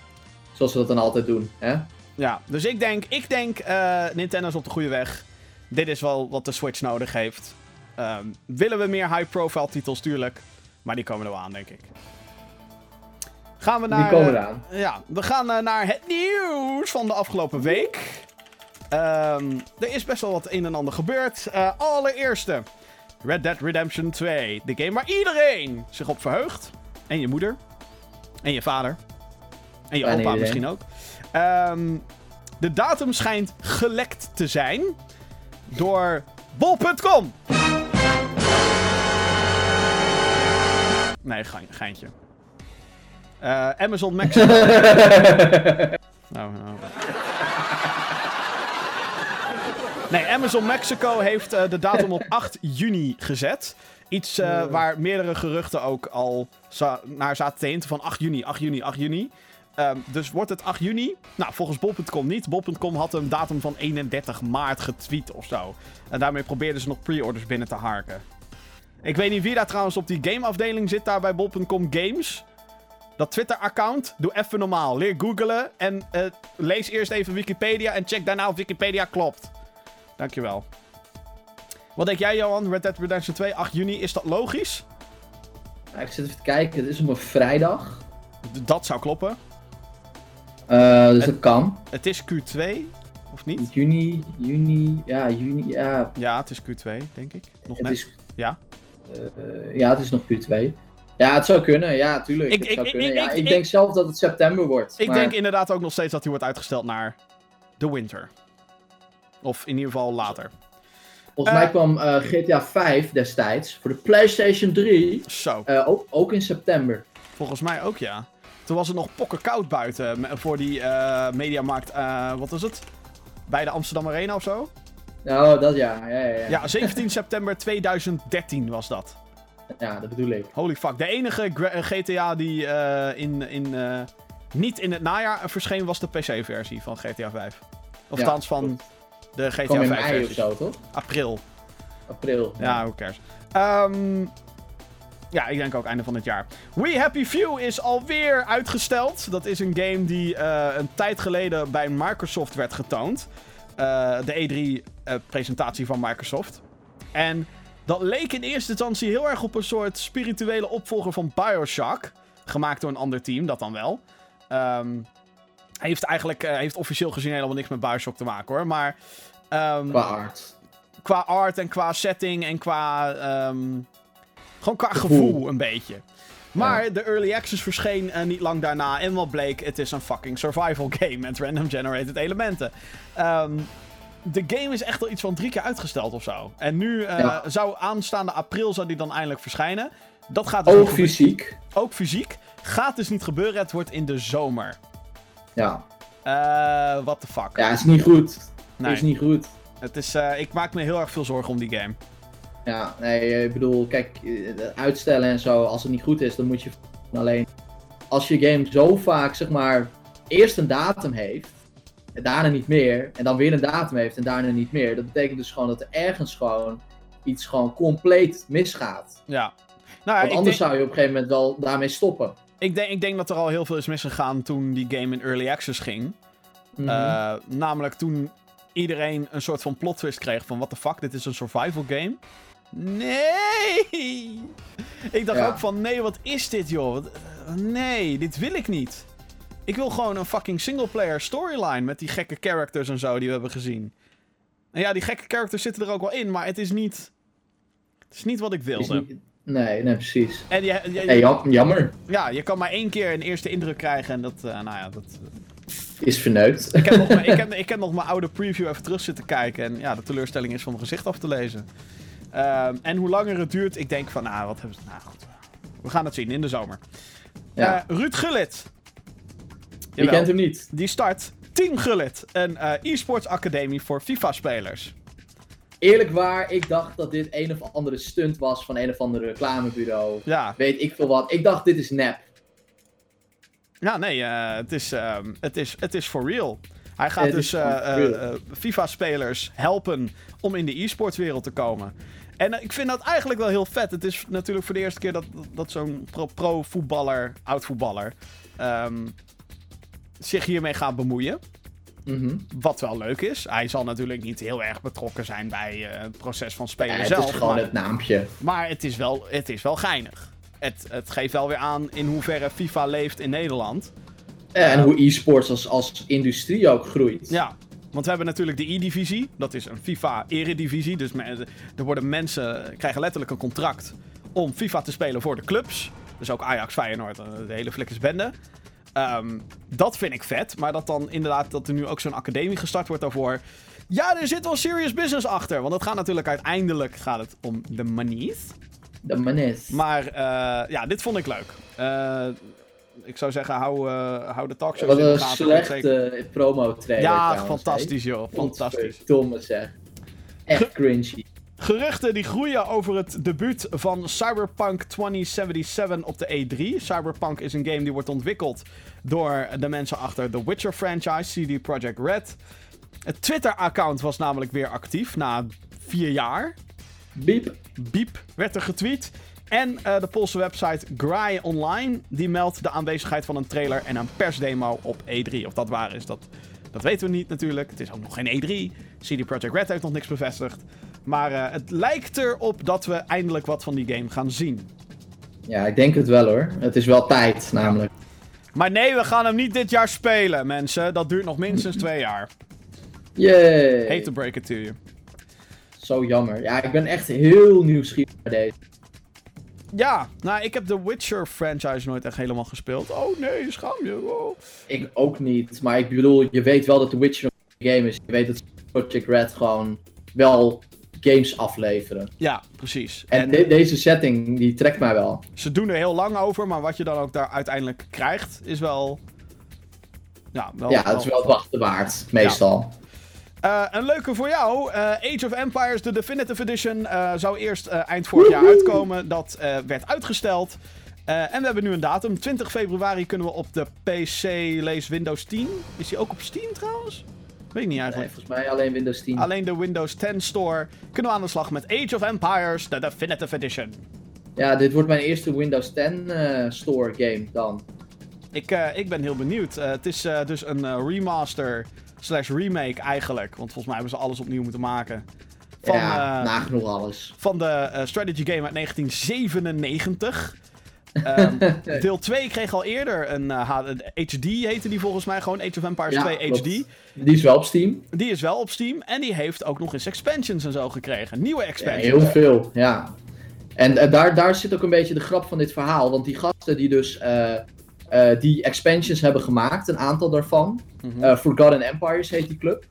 Zoals we dat dan altijd doen, hè? Ja, dus ik denk, ik denk eh, Nintendo is op de goede weg. Dit is wel wat de Switch nodig heeft. Ehm, willen we meer high-profile titels? Tuurlijk. Maar die komen er wel aan, denk ik. Gaan we naar... Die komen eh, eraan. Ja, we gaan eh, naar het nieuws van de afgelopen week. Ehm, er is best wel wat een en ander gebeurd. Allereerste, Red Dead Redemption 2. De game waar iedereen zich op verheugt. En je moeder. En je vader. En je opa iedereen. misschien ook. Ehm, de datum schijnt gelekt te zijn door bol.com. Nee, gein- geintje. Eh, Amazon Mexico. Nou, nou. Nee, Amazon Mexico heeft eh, de datum op 8 juni gezet. Iets eh, waar meerdere geruchten ook al za- naar zaten te hinten van 8 juni, 8 juni, 8 juni. Ehm, dus wordt het 8 juni? Nou, volgens bol.com niet. Bol.com had een datum van 31 maart getweet of zo. En daarmee probeerden ze nog pre-orders binnen te harken. Ik weet niet wie daar trouwens op die gameafdeling zit daar bij bol.com Games. Dat Twitter-account, doe even normaal. Leer googlen en eh, lees eerst even Wikipedia en check daarna of Wikipedia klopt. Dankjewel. Wat denk jij, Johan? Red Dead Redemption 2, 8 juni, is dat logisch? Ik zit even te kijken, het is op een vrijdag. D- dat zou kloppen. Eh, dus Het- dat kan. Het is Q2, of niet? Juni, juni, ja, juni, ja. Ja, het is Q2, denk ik. Nog Het net. is, Ja. eh, ja, het is nog Q2. Ja, het zou kunnen, ja, tuurlijk. Ik- het ik- zou ik- kunnen. ja, ik- denk zelf dat het september wordt. Ik maar denk inderdaad ook nog steeds dat hij wordt uitgesteld naar de winter. Of in ieder geval later. Volgens eh, mij kwam eh, GTA 5 destijds voor de PlayStation 3 Zo, eh, ook, ook in september. volgens mij ook ja. Toen was het nog pokkenkoud buiten me- voor die eh, mediamarkt. eh, wat is het? Bij de Amsterdam Arena of zo? Nou, dat ja. Ja, ja, ja. Ja, 17 september 2013 was dat. Ja, dat bedoel ik. Holy fuck. De enige eh, GTA die eh, in, in, eh, niet in het najaar verscheen was de PC-versie van GTA 5. Of Ja, van. De GTA Kwam in 5 mei of zo, toch? April. April. Ja, who cares. Ehm, ja, ik denk ook einde van het jaar. We Happy Few is alweer uitgesteld. Dat is een game die eh, een tijd geleden bij Microsoft werd getoond. Eh, de E3-presentatie van Microsoft. En dat leek in eerste instantie heel erg op een soort spirituele opvolger van Bioshock. Gemaakt door een ander team, dat dan wel. Ehm, heeft eigenlijk eh, heeft officieel gezien helemaal niks met Bioshock te maken hoor. Maar ehm, Qua art. qua art en qua setting en qua. ehm, gewoon qua gevoel. Gevoel. een beetje. Maar de early access verscheen eh, niet lang daarna. En wat bleek, het is een fucking survival game met random generated elementen. Ehm, de game is echt al iets van drie keer uitgesteld of zo. En nu Ja. zou aanstaande april zou die dan eindelijk verschijnen. Dat gaat dus Ook fysiek. Ook fysiek. Gaat dus niet gebeuren. Het wordt in de zomer. Ja. Eh what the fuck. Ja, het is niet goed. nee, Het is niet goed. het is, eh, ik maak me heel erg veel zorgen om die game. Ja, nee, ik bedoel, kijk, eh, uitstellen en zo, als het niet goed is, dan moet je alleen. Als je game zo vaak, zeg maar, eerst een datum heeft, en daarna niet meer, en dan weer een datum heeft en daarna niet meer, dat betekent dus gewoon dat er ergens gewoon iets gewoon compleet misgaat. Ja. Nou, Want anders denk- zou je op een gegeven moment wel daarmee stoppen. Ik denk, ik denk dat er al heel veel is misgegaan toen die game in early access ging. Mhm. Eh, namelijk toen iedereen een soort van plot twist kreeg van... What the fuck, dit is een survival game? Nee! Ik dacht Ja. ook van, nee, wat is dit, joh? Eh, nee, dit wil ik niet. Ik wil gewoon een fucking singleplayer storyline met die gekke characters en zo die we hebben gezien. En ja, die gekke characters zitten er ook wel in, maar het is niet... Het is niet wat ik wilde. Nee, nee, precies. En je, je- Hey, jam- jammer. ja, je kan maar één keer een eerste indruk krijgen en dat, eh, nou ja, dat... Is verneukt. Ik heb, nog mijn, ik, heb, ik heb nog mijn oude preview even terug zitten kijken. En ja, de teleurstelling is van mijn gezicht af te lezen. Ehm, en hoe langer het duurt, ik denk van, nou, wat hebben ze... Nou goed, we gaan het zien in de zomer. Ja. Eh, Ruud Gullit. Je kent hem niet. Die start Team Gullit. Een eh, e-sports academie voor FIFA-spelers. Eerlijk waar, ik dacht dat dit een of andere stunt was van een of ander reclamebureau. Ja, Weet ik veel wat. Ik dacht, dit is nep. ja nee, eh, het, is, ehm, het, is, het is for real. Hij gaat Het dus eh, eh, FIFA-spelers helpen om in de e-sports wereld te komen. En ik vind dat eigenlijk wel heel vet. Het is natuurlijk voor de eerste keer dat, dat zo'n pro- pro-voetballer, oud-voetballer, ehm, zich hiermee gaat bemoeien. Mhm. Wat wel leuk is. Hij zal natuurlijk niet heel erg betrokken zijn bij eh, het proces van Ja, spelen het zelf. is gewoon maar, het naampje. maar het is wel, het is wel geinig. Het, het geeft wel weer aan in hoeverre FIFA leeft in Nederland. En hoe e-sports als, als industrie ook groeit. Ja, want we hebben natuurlijk de E-divisie. Dat is een FIFA-eredivisie. Dus me- er worden mensen krijgen letterlijk een contract om FIFA te spelen voor de clubs. Dus ook Ajax, Feyenoord, eh, de hele flikkersbende. Ehm dat vind ik vet. Maar dat dan inderdaad dat er nu ook zo'n academie gestart wordt daarvoor. Ja, er zit wel serious business achter. Want het gaat natuurlijk uiteindelijk gaat het om de monies. De manet. Maar eh, ja, dit vond ik leuk. Eh, ik zou zeggen, hou, eh, hou de talkshows Wat in de een gaten. slechte promo trailer Ja, fantastisch joh. Fantastisch. Godverdomme zeg. Echt cringy. Geruchten die groeien over het debuut van Cyberpunk 2077 op de E3. Cyberpunk is een game die wordt ontwikkeld door de mensen achter The Witcher franchise, CD Projekt Red. Het Twitter-account was namelijk weer actief na vier jaar. Biep. Biep werd er getweet. En eh, de Poolse website Grai Online die meldt de aanwezigheid van een trailer en een persdemo op E3. Of dat waar is, dat, dat weten we niet natuurlijk. Het is ook nog geen E3. CD Projekt Red heeft nog niks bevestigd. Maar eh, het lijkt erop dat we eindelijk wat van die game gaan zien. Ja, ik denk het wel hoor. Het is wel tijd, namelijk. Maar nee, we gaan hem niet dit jaar spelen, mensen. Dat duurt nog minstens twee jaar. Yay. Hate to break it to you. Zo jammer. Ja, ik ben echt heel nieuwsgierig naar deze. Ja, nou, ik heb de Witcher franchise nooit echt helemaal gespeeld. Oh nee, schaam je. Oh. Ik ook niet. Maar ik bedoel, je weet wel dat The Witcher een game is. Je weet dat Project Red gewoon wel games afleveren. Ja, precies. En, de- deze setting, die trekt mij wel. Ze doen er heel lang over, maar wat je dan ook daar uiteindelijk krijgt, is wel. Ja, wel. Ja, het is wel het wachten waard, meestal. Eh, een leuke voor jou. eh, Age of Empires, de Definitive Edition, eh, zou eerst eind vorig jaar uitkomen. Dat werd uitgesteld. En we hebben nu een datum. 20 februari kunnen we op de PC lees Windows 10. Is die ook op Steam trouwens? Weet ik niet Nee, eigenlijk. volgens mij alleen Windows 10. Alleen de Windows 10 Store. Kunnen we aan de slag met Age of Empires, de Definitive Edition. Ja, dit wordt mijn eerste Windows 10 eh, store game dan. Ik, eh, ik ben heel benieuwd. Eh, het is dus een remaster slash remake eigenlijk. Want volgens mij hebben ze alles opnieuw moeten maken. Van, ja, nagenoeg alles. van de strategy game uit 1997. Ehm, deel 2 kreeg al eerder een eh, H- HD, heette die volgens mij gewoon. Age of Empires Ja, 2 klopt. HD. Die is wel op Steam. Die is wel op Steam. En die heeft ook nog eens expansions en zo gekregen. Nieuwe Ja, expansions. heel veel, ja. En eh, daar, daar zit ook een beetje de grap van dit verhaal. Want die gasten die dus eh, eh, die expansions hebben gemaakt, een aantal daarvan. Mhm. eh, Forgotten Empires heet die club.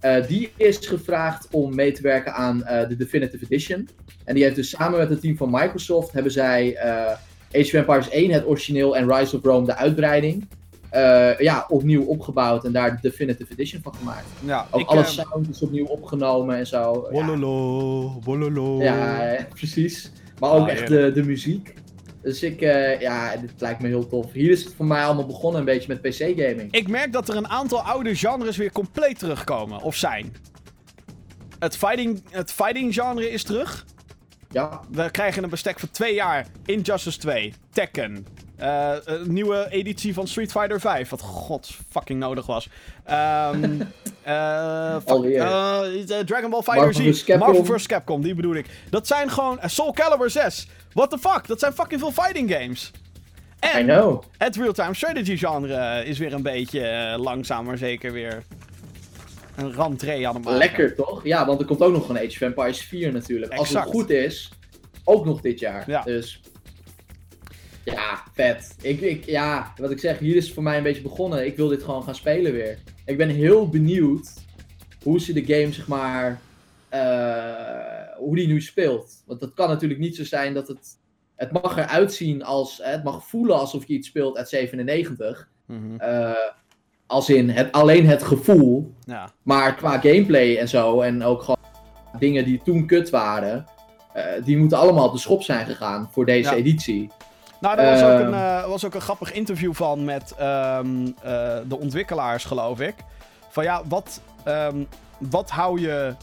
eh, die is gevraagd om mee te werken aan eh, de Definitive Edition. En die heeft dus samen met het team van Microsoft hebben zij eh, Age of Empires 1, het origineel, en Rise of Rome, de uitbreiding, eh, ja, opnieuw opgebouwd en daar de Definitive Edition van gemaakt. ja, Ook ik, alle eh, sound is opnieuw opgenomen en zo. Ja, Wololo, wololo. ja, precies. Maar ook Ah, echt de, de muziek. Dus ik, eh, ja, dit lijkt me heel tof. Hier is het voor mij allemaal begonnen een beetje met PC-gaming. Ik merk dat er een aantal oude genres weer compleet terugkomen. Of zijn. Het fighting, het fighting genre is terug. Ja, We krijgen een bestek van twee jaar. Injustice 2, Tekken. eh, een nieuwe editie van Street Fighter 5. Wat god fucking nodig was. Alweer. eh, eh, Dragon Ball Fighter Z. Marvel vs. Capcom, die bedoel ik. Dat zijn gewoon eh, Soul Calibur 6. What the fuck? Dat zijn fucking veel fighting games. I En know. het real-time strategy genre is weer een beetje eh, langzaam, maar zeker weer een rentree aan. Lekker toch? Ja, want er komt ook nog een Age of Empires 4 natuurlijk. Als het goed is, ook nog dit jaar. Ja. Dus ja, vet. Ik, ik, ja, wat ik zeg, hier is het voor mij een beetje begonnen. Ik wil dit gewoon gaan spelen weer. Ik ben heel benieuwd hoe ze de game, zeg maar, eh, hoe die nu speelt. Want het kan natuurlijk niet zo zijn dat het, het mag eruit zien als, het mag voelen alsof je iets speelt uit 97. Mhm, Eh, als in het, alleen het gevoel. Ja. Maar qua gameplay en zo, en ook gewoon dingen die toen kut waren, eh, die moeten allemaal op de schop zijn gegaan voor deze Ja. editie. Nou, er was, ook Ehm. een, eh, was ook een grappig interview van met ehm, eh, de ontwikkelaars, geloof ik. Van ja, wat, ehm, wat hou je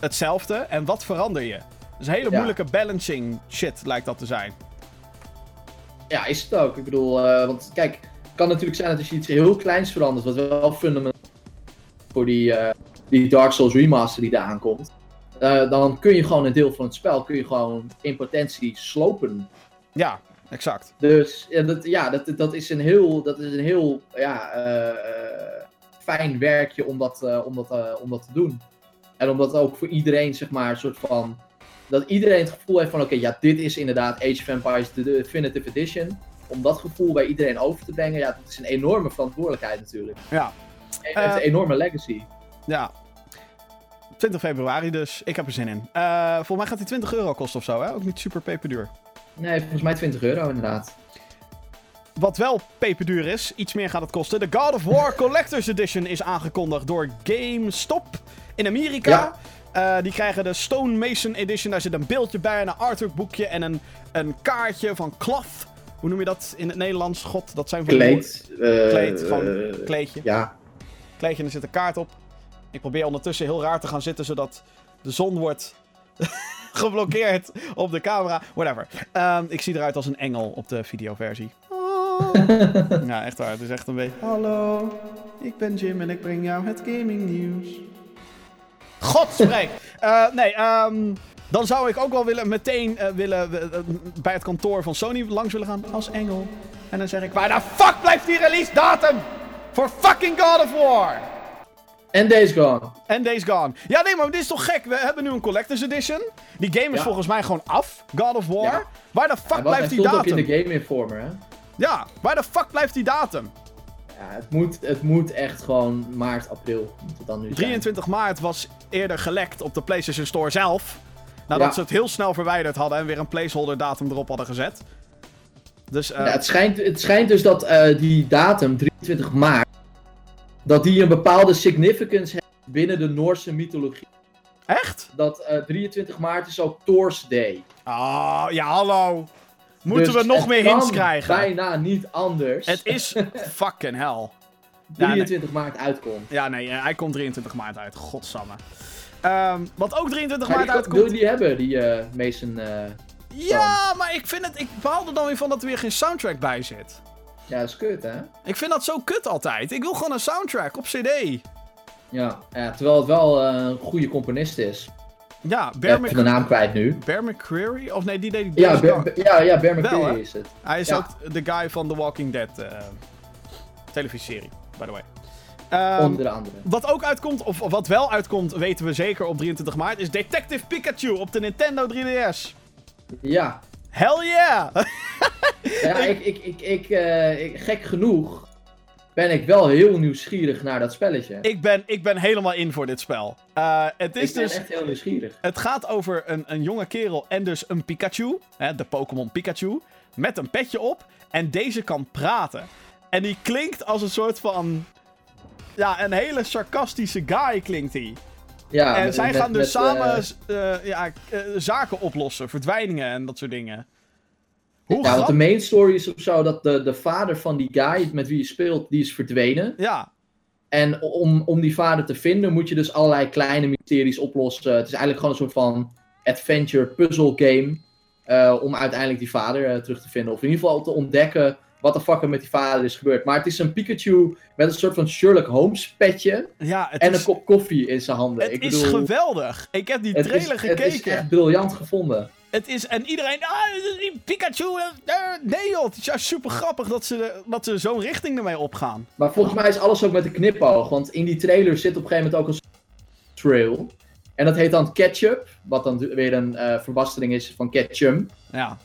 hetzelfde en wat verander je? is een hele Ja. moeilijke balancing shit, lijkt dat te zijn. Ja, is het ook. Ik bedoel, want kijk, kan natuurlijk zijn dat als je iets heel kleins verandert, wat wel fundamental voor die, eh, die Dark Souls remaster die eraan komt, eh, dan kun je gewoon een deel van het spel kun je gewoon in potentie slopen. Ja, exact. Dus ja, dat, ja, dat, dat is een heel, dat is een heel ja, eh, fijn werkje om dat, om, dat, om dat te doen. En omdat ook voor iedereen, zeg maar, een soort van. Dat iedereen het gevoel heeft van: oké, ja, dit is inderdaad Age of Empires de Definitive Edition. Om dat gevoel bij iedereen over te brengen, ja, dat is een enorme verantwoordelijkheid natuurlijk. Ja. En Eh, het is een enorme legacy. Ja. 20 februari dus. Ik heb er zin in. Eh, volgens mij gaat die 20 euro kosten of zo, hè? Ook niet super peperduur. Nee, volgens mij 20 euro inderdaad. Wat wel peperduur is, iets meer gaat het kosten. De God of War Collector's Edition is aangekondigd door GameStop in Amerika. Eh, die krijgen de Stone Mason Edition. Daar zit een beeldje bij, een artwork boekje en een, een kaartje van cloth. Hoe noem je dat in het Nederlands? God, dat zijn van Kleed. eh, Kleed, gewoon eh, kleedje. ja. Kleedje en er zit een kaart op. Ik probeer ondertussen heel raar te gaan zitten, zodat de zon wordt geblokkeerd op de camera. Whatever. Ehm, ik zie eruit als een engel op de videoversie. Oh. ja, echt waar. Het is echt een beetje... Hallo, ik ben Jim en ik breng jou het gaming nieuws. God spreek! Eh, nee, ehm, dan zou ik ook wel willen, meteen eh, willen, eh, eh, bij het kantoor van Sony langs willen gaan als engel. En dan zeg ik, waar de fuck blijft die release datum? Voor fucking God of War! En Days Gone. En Days Gone. Ja, nee, maar dit is toch gek? We hebben nu een Collector's Edition. Die game is Ja. volgens mij gewoon af. God of War. Ja. Waar de fuck blijft die stond ook in datum? de Game Informer, hè? Ja, waar de fuck blijft die datum? Ja, het moet, het moet echt gewoon maart, april. Moet het dan nu zijn. 23 maart was eerder gelekt op de PlayStation Store zelf. Nadat Ja. ze het heel snel verwijderd hadden en weer een placeholder datum erop hadden gezet. Dus, eh, Ja, het, schijnt, het schijnt dus dat eh, die datum, 23 maart, dat die een bepaalde significance heeft binnen de Noorse mythologie. echt? Dat eh, 23 maart is ook Thor's Day. Ah, ja, hallo. Moeten Dus we nog meer hints krijgen? bijna niet anders. Het is fucking hell. Ja, nee. 23 maart uitkomt. Ja, nee, eh, hij komt 23 maart uit. Godsamme. Ehm, wat ook 23 Maar maart die, uitkomt. wil je die hebben, die eh Mason... eh, Ja, maar ik vind het. Ik behaal er dan weer van dat er weer geen soundtrack bij zit. ja, dat is kut, hè? Ik vind dat zo kut altijd. Ik wil gewoon een soundtrack op CD. Ja, ja terwijl het wel eh, een goede componist is. Ja, Ik Bear, ben de Mc... naam kwijt nu. Bear McCreary? Of nee, die deed Ja, Bear, Gone. ja, ja Bear McCreary is het. Hij is ja. ook de guy van The Walking Dead televisieserie, by the way. Ehm, Onder andere. wat ook uitkomt, of wat wel uitkomt, weten we zeker op 23 maart, is Detective Pikachu op de Nintendo 3DS. Ja, Hell yeah! Ja, ik, ik, ik, ik, eh, ik- gek genoeg ben ik wel heel nieuwsgierig naar dat spelletje. ik, ben, ik ben helemaal in voor dit spel. Eh, het is Ik ben dus... echt heel nieuwsgierig. Het gaat over een, een jonge kerel en dus een Pikachu. Hè, de Pokémon Pikachu. Met een petje op. En deze kan praten. En die klinkt als een soort van. Ja, een hele sarcastische guy klinkt hij. Ja, en met- zij met- gaan dus met, samen eh, eh, ja, eh, zaken oplossen. Verdwijningen en dat soort dingen. Hoe ja, want de main story is of zo dat de, de vader van die guy met wie je speelt, die is verdwenen. Ja, En om, om die vader te vinden moet je dus allerlei kleine mysteries oplossen. Het is eigenlijk gewoon een soort van adventure puzzle game. eh, om uiteindelijk die vader eh, terug te vinden. Of in ieder geval te ontdekken wat de fuck er met die vader is gebeurd. Maar het is een Pikachu met een soort van Sherlock Holmes petje. ja En is, een kop koffie in zijn handen. het Ik is bedoel, geweldig. Ik heb die trailer is, gekeken. Het is echt briljant gevonden. Het is, en iedereen, ah, is Pikachu. eh, nee joh, het is juist super grappig dat ze, dat ze zo'n richting ermee opgaan. Maar volgens mij is alles ook met een knipoog. Want in die trailer zit op een gegeven moment ook een trail. En dat heet dan Ketchup. Wat dan weer een eh verbastering is van Ketchum. Ja,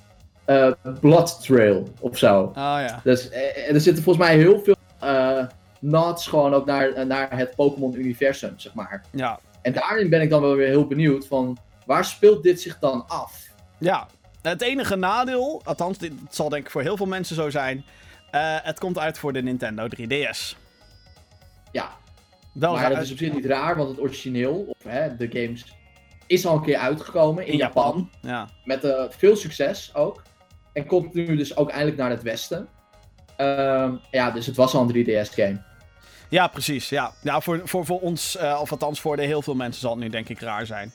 eh, Blood Trail of zo. oh ja. Dus eh, er zitten volgens mij heel veel eh nods gewoon ook naar, naar het Pokémon-universum, zeg maar. Ja, En daarin ben ik dan wel weer heel benieuwd van... Waar speelt dit zich dan af? ja. Het enige nadeel, althans, dit zal denk ik voor heel veel mensen zo zijn. het komt uit voor de Nintendo 3DS. Ja, Wel maar dat is op zich niet raar, want het origineel, of hè, de games, is al een keer uitgekomen in, in Japan. Japan. Ja. Met eh, veel succes ook. En komt nu dus ook eindelijk naar het westen. Ehm, ja, dus het was al een 3DS-game. ja, precies. Ja, ja voor, voor, voor ons, eh, of althans voor de heel veel mensen, zal het nu denk ik raar zijn.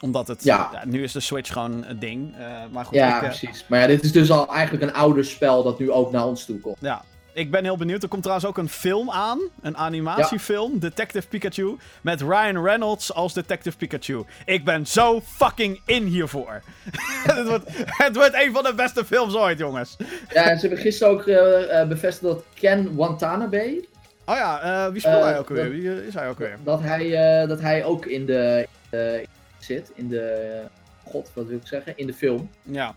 Omdat het... Ja. Ja, nu is de Switch gewoon een ding. eh, maar goed, Ja, ik, eh, precies. Maar ja, dit is dus al eigenlijk een ouder spel dat nu ook naar ons toe komt. Ja, ik ben heel benieuwd. Er komt trouwens ook een film aan. Een animatiefilm. Detective Pikachu. Met Ryan Reynolds als Detective Pikachu. Ik ben zo fucking in hiervoor. het, wordt, het wordt een van de beste films ooit, jongens. Ja, en ze hebben gisteren ook eh, eh, bevestigd dat Ken Watanabe, Oh ja, eh, wie speelt hij ook alweer? dat- Wie is hij ook alweer? dat hij, dat hij ook in de, eh, zit, in de, god, wat wil ik zeggen, in de film. Ja.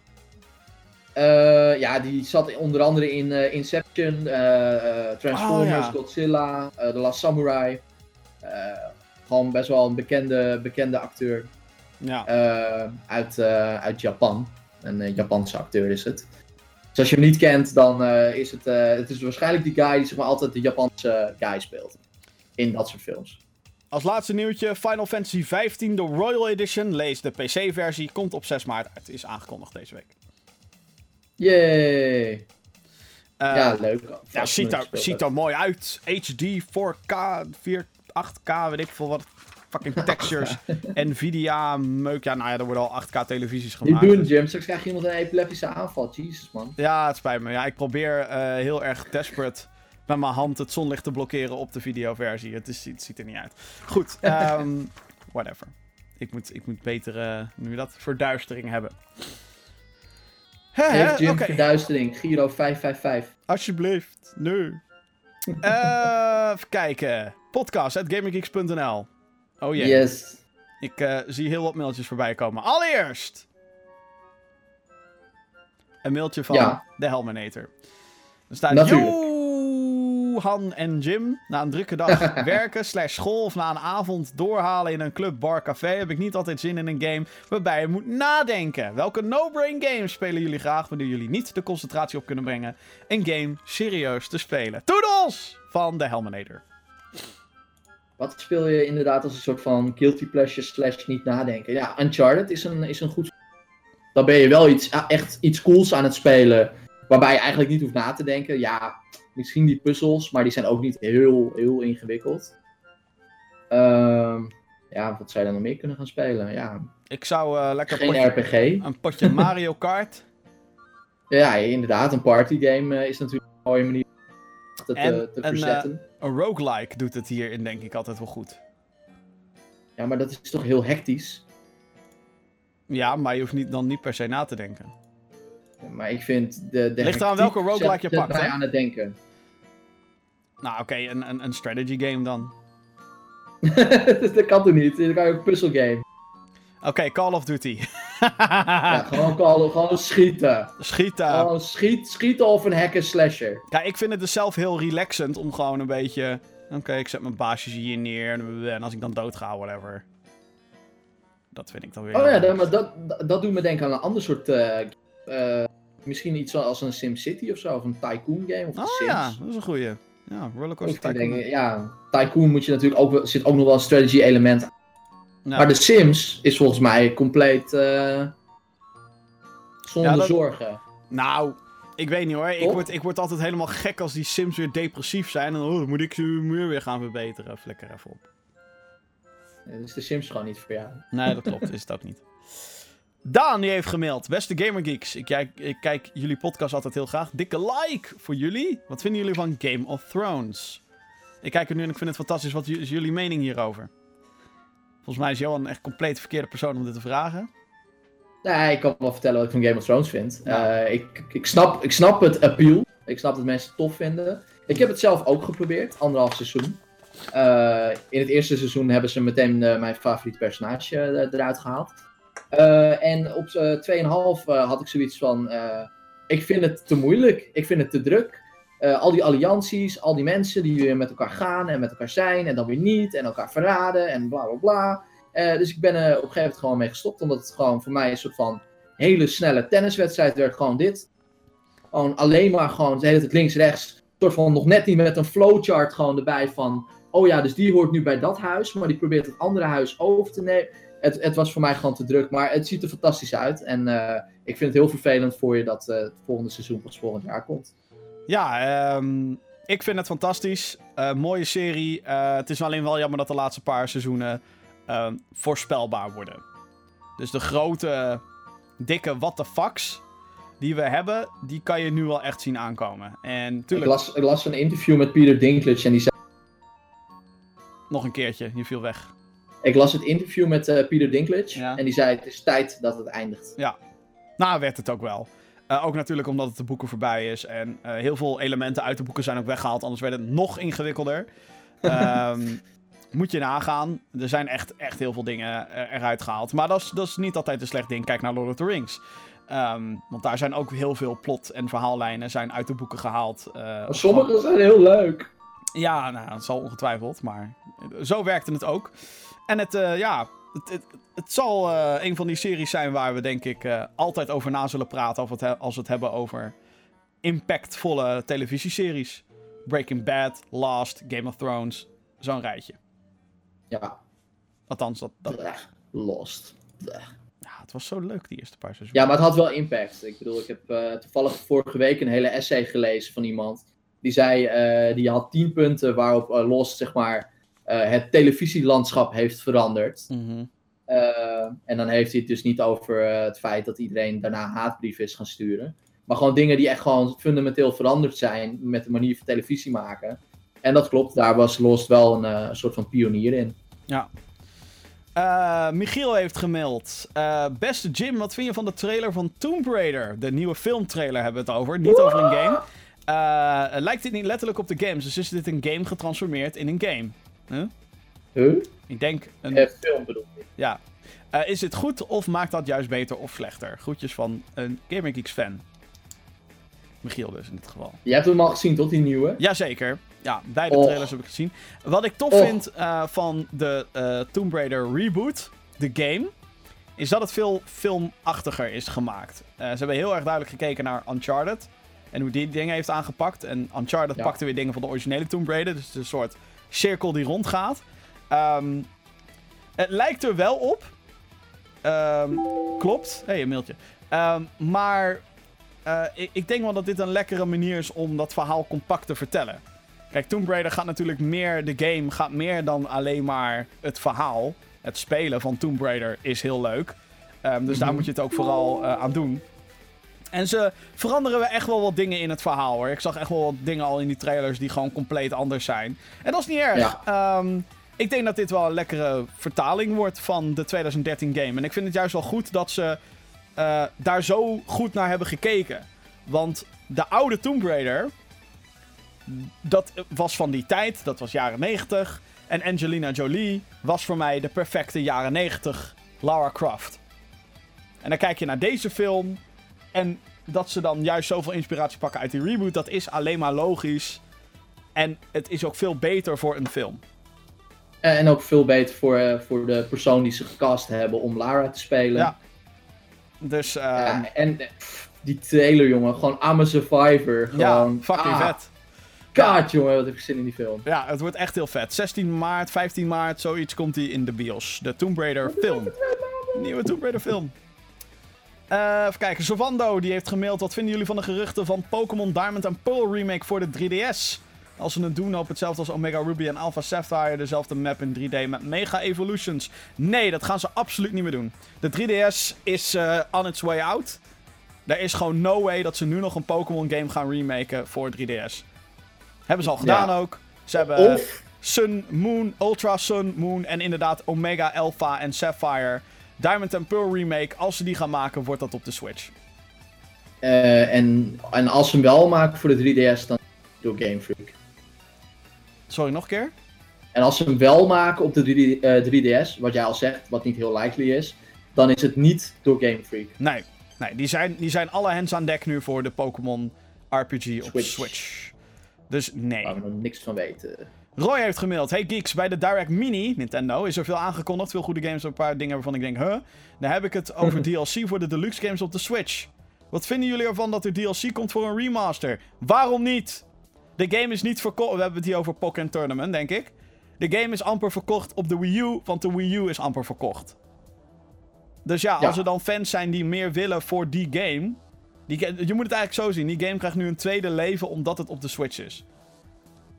Eh, ja, die zat onder andere in eh, Inception, eh, Transformers, Oh, ja. Godzilla, The Last Samurai. Gewoon best wel een bekende, bekende acteur Ja. uit, uit Japan. Een Japanse acteur is het. Dus als je hem niet kent, dan is het, het is waarschijnlijk die guy die zeg maar, altijd de Japanse guy speelt. In dat soort films. Als laatste nieuwtje, Final Fantasy XV, de Royal Edition, lees de PC-versie, komt op 6 maart uit. Is aangekondigd deze week. Yay! Eh, ja, leuk. Ja, ziet er, ziet er mooi uit. HD, 4K, 4, 8K, weet ik veel wat. Fucking textures. Nvidia, meuk. Ja, nou ja, er worden al 8K televisies gemaakt. doen, Jim. Straks krijg je iemand een epileptische aanval. Jezus, man. Ja, het spijt me. Ja, ik probeer eh, heel erg desperate met mijn hand het zonlicht te blokkeren op de videoversie. Het, is, het ziet er niet uit. Goed, ehm, whatever. Ik moet, ik moet betere, nu dat, verduistering hebben. Heeft Jim Oké. verduistering. Giro 555. Alsjeblieft, nu. Eh, even kijken. Podcast at gaminggeeks.nl. Oh jee, Yes. ik eh, zie heel wat mailtjes voorbij komen. Allereerst een mailtje van Ja. de Helminator. Er staat Natuurlijk. Johan en Jim. Na een drukke dag werken slash school of na een avond doorhalen in een club, bar, café... heb ik niet altijd zin in een game waarbij je moet nadenken. Welke no-brain games spelen jullie graag... wanneer jullie niet de concentratie op kunnen brengen... een game serieus te spelen? Toedels! Van de Helminator. Wat speel je inderdaad als een soort van guilty pleasure slash niet nadenken? Ja, Uncharted is een, is een goed... Dan ben je wel iets, ah, echt iets cools aan het spelen... waarbij je eigenlijk niet hoeft na te denken. Ja, misschien die puzzels, maar die zijn ook niet heel, heel ingewikkeld. Ehm, ja, wat zou je dan nog meer kunnen gaan spelen? Ja, Ik zou eh, lekker geen potje- RPG. een potje Mario Kart... Ja, inderdaad, een partygame eh, is natuurlijk een mooie manier om En te, te een, verzetten. Een roguelike doet het hierin denk ik altijd wel goed. Ja, maar dat is toch heel hectisch. Ja, maar je hoeft niet, dan niet per se na te denken. Maar ik vind de. de Ligt eraan welke roguelike je pakt, hè? aan het denken. Nou, oké, een, een, een strategy game dan. dat kan toch niet? Dan kan je ook puzzelgame. Oké, Call of Duty. Ja, gewoon, gewoon schieten. Schieten. Gewoon schiet, schieten of een hack and slasher. Ja, ik vind het dus zelf heel relaxend om gewoon een beetje... Oké, ik zet mijn baasjes hier neer en als ik dan dood ga, whatever. Dat vind ik dan weer... Oh ja, leuk. dat, maar dat, dat, dat doet me denken aan een ander soort. eh, eh, misschien iets zoals een SimCity of zo, of een Tycoon game of de Oh Sims. ja, dat is een goeie. Ja, Rollercoaster Tycoon. ja, Tycoon moet je natuurlijk ook, zit ook nog wel een strategy element aan. Ja. Maar de Sims is volgens mij compleet eh, zonder Ja, dat- zorgen. Nou, ik weet niet hoor. Ik word, ik word altijd helemaal gek als die Sims weer depressief zijn. En oh, dan moet ik ze muur weer gaan verbeteren. Flikker even op. Ja, Dus de Sims gewoon niet voor jou. Nee, dat klopt. Is het ook niet. Daan die heeft gemaild. Beste Gamergeeks, ik kijk, ik kijk jullie podcast altijd heel graag. Dikke like voor jullie. Wat vinden jullie van Game of Thrones? Ik kijk er nu en ik vind het fantastisch. Wat is jullie mening hierover? Volgens mij is Johan echt compleet de verkeerde persoon om dit te vragen. Nee, ik kan wel vertellen wat ik van Game of Thrones vind. Ja. Eh, ik, ik, snap, ik snap het appeal. Ik snap dat mensen het tof vinden. Ik heb het zelf ook geprobeerd, anderhalf seizoen. Eh, in het eerste seizoen hebben ze meteen eh, mijn favoriete personage eruit gehaald. Eh, en op uh, 2,5 had ik zoiets van: eh, ik vind het te moeilijk, ik vind het te druk. Eh, al die allianties, al die mensen die weer met elkaar gaan en met elkaar zijn en dan weer niet en elkaar verraden en bla bla bla. Eh, dus ik ben er op een gegeven moment gewoon mee gestopt, omdat het gewoon voor mij een soort van hele snelle tenniswedstrijd werd. Gewoon dit. Gewoon alleen maar gewoon de links-rechts. Soort van nog net niet met een flowchart gewoon erbij van. Oh ja, dus die hoort nu bij dat huis, maar die probeert het andere huis over te nemen. Het, het was voor mij gewoon te druk, maar het ziet er fantastisch uit. En uh, ik vind het heel vervelend voor je dat uh, het volgende seizoen pas volgend jaar komt. Ja, um, ik vind het fantastisch. Uh, mooie serie. het is alleen wel jammer dat de laatste paar seizoenen voorspelbaar worden. Dus de grote, dikke what the fucks die we hebben, die kan je nu wel echt zien aankomen. En Ik tuurlijk, las, ik las een interview met Peter Dinklage en die zei... nog een keertje, je viel weg. Ik las het interview met eh, Peter Dinklage Ja. en die zei het is tijd dat het eindigt. Nou, werd het ook wel. Eh, ook natuurlijk omdat het de boeken voorbij is. En eh, heel veel elementen uit de boeken zijn ook weggehaald. Anders werd het nog ingewikkelder. Ehm, moet je nagaan. Er zijn echt, echt heel veel dingen eruit gehaald. Maar dat is, dat is niet altijd een slecht ding. Kijk naar Lord of the Rings. Ehm, want daar zijn ook heel veel plot- en verhaallijnen zijn uit de boeken gehaald. Eh, Maar sommige zijn heel leuk. ja, nou, dat zal ongetwijfeld, maar zo werkte het ook. En het, eh, ja, het, het, het zal eh, een van die series zijn waar we denk ik eh, altijd over na zullen praten als we, het he- als we het hebben over impactvolle televisieseries. Breaking Bad, Lost, Game of Thrones, zo'n rijtje. Ja, Althans, dat, dat, Blech. Lost. Blech. ja, het was zo leuk die eerste paar seizoenen. Ja, maar het had wel impact. Ik bedoel, ik heb toevallig vorige week een hele essay gelezen van iemand. Die zei, die had tien punten waarop Lost, zeg maar, het televisielandschap heeft veranderd. Mhm. Eh, en dan heeft hij het dus niet over eh, het feit dat iedereen daarna haatbrieven is gaan sturen. Maar gewoon dingen die echt gewoon fundamenteel veranderd zijn met de manier van televisie maken. En dat klopt, daar was Lost wel een eh, soort van pionier in. Eh, Michiel heeft gemaild. Eh, beste Jim, wat vind je van de trailer van Tomb Raider? De nieuwe filmtrailer hebben we het over, niet over een game. Eh, lijkt dit niet letterlijk op de games? Dus is dit een game getransformeerd in een game? Huh? Huh? Ik denk een... Eh, film bedoel ik. Ja. Eh, is dit goed of maakt dat juist beter of slechter? Groetjes van een Gamer Geeks fan. Michiel dus in dit geval. Je hebt hem al gezien, tot die nieuwe? Jazeker. Ja, beide trailers heb ik gezien. Wat ik tof vind eh, van de eh, Tomb Raider reboot, de game, is dat het veel filmachtiger is gemaakt. Ze hebben heel erg duidelijk gekeken naar Uncharted en hoe die dingen heeft aangepakt. En Uncharted Ja. pakte weer dingen van de originele Tomb Raider, dus het is een soort cirkel die rondgaat. Ehm, het lijkt er wel op. Ehm, klopt. Hé, hey, een mailtje. Ehm, maar eh, ik, ik denk wel dat dit een lekkere manier is om dat verhaal compact te vertellen. Kijk, Tomb Raider gaat natuurlijk meer, de game gaat meer dan alleen maar het verhaal. Het spelen van Tomb Raider is heel leuk. Dus daar Mhm. moet je het ook vooral eh, aan doen. En ze veranderen we echt wel wat dingen in het verhaal hoor. Ik zag echt wel wat dingen al in die trailers die gewoon compleet anders zijn. En dat is niet erg. Ja. Ehm, ik denk dat dit wel een lekkere vertaling wordt van de 2013 game. En ik vind het juist wel goed dat ze eh, daar zo goed naar hebben gekeken. Want de oude Tomb Raider, dat was van die tijd, dat was jaren 90. En Angelina Jolie was voor mij de perfecte jaren 90 Lara Croft. En dan kijk je naar deze film en dat ze dan juist zoveel inspiratie pakken uit die reboot, dat is alleen maar logisch. En het is ook veel beter voor een film. En ook veel beter voor, eh, voor de persoon die ze gecast hebben om Lara te spelen. Ja. Dus ehm, Ja, en eh, pff, die trailer, jongen. Gewoon I'm a Survivor. ja, Gewoon, fucking ah, vet. God, jongen, wat heb ik zin in die film. Ja, het wordt echt heel vet. 16 maart, 15 maart, zoiets komt hij in de bios. De Tomb Raider film. Nieuwe Tomb Raider film. Eh, even kijken, Sovando die heeft gemaild. Wat vinden jullie van de geruchten van Pokémon Diamond and Pearl remake voor de 3DS? Als ze het doen op hetzelfde als Omega Ruby en Alpha Sapphire, dezelfde map in 3D met Mega Evolutions. Nee, dat gaan ze absoluut niet meer doen. De 3DS is eh, on its way out. Er is gewoon no way dat ze nu nog een Pokémon game gaan remaken voor 3DS. Hebben ze al gedaan Ja. ook. Ze hebben Of, Sun, Moon, Ultra Sun, Moon en inderdaad Omega, Alpha en Sapphire. Diamond and Pearl remake, als ze die gaan maken, wordt dat op de Switch. eh, en, en als ze hem wel maken voor de 3DS, dan door Game Freak. Sorry, nog een keer? En als ze hem wel maken op de 3D, eh, 3DS, wat jij al zegt, wat niet heel likely is, dan is het niet door Game Freak. Nee, nee die, zijn, die zijn alle hands aan dek nu voor de Pokémon RPG op Switch. Switch. Dus nee. Waar we nog niks van weten. Roy heeft gemaild. Hey geeks, bij de Direct Mini, Nintendo, is er veel aangekondigd. Veel goede games, een paar dingen waarvan ik denk, huh? Dan heb ik het over DLC voor de deluxe games op de Switch. Wat vinden jullie ervan dat er DLC komt voor een remaster? Waarom niet? De game is niet verkocht. We hebben het hier over Pokémon Tournament, denk ik. De game is amper verkocht op de Wii U, want de Wii U is amper verkocht. Dus ja, Ja. als er dan fans zijn die meer willen voor die game. Die, je moet het eigenlijk zo zien. Die game krijgt nu een tweede leven omdat het op de Switch is.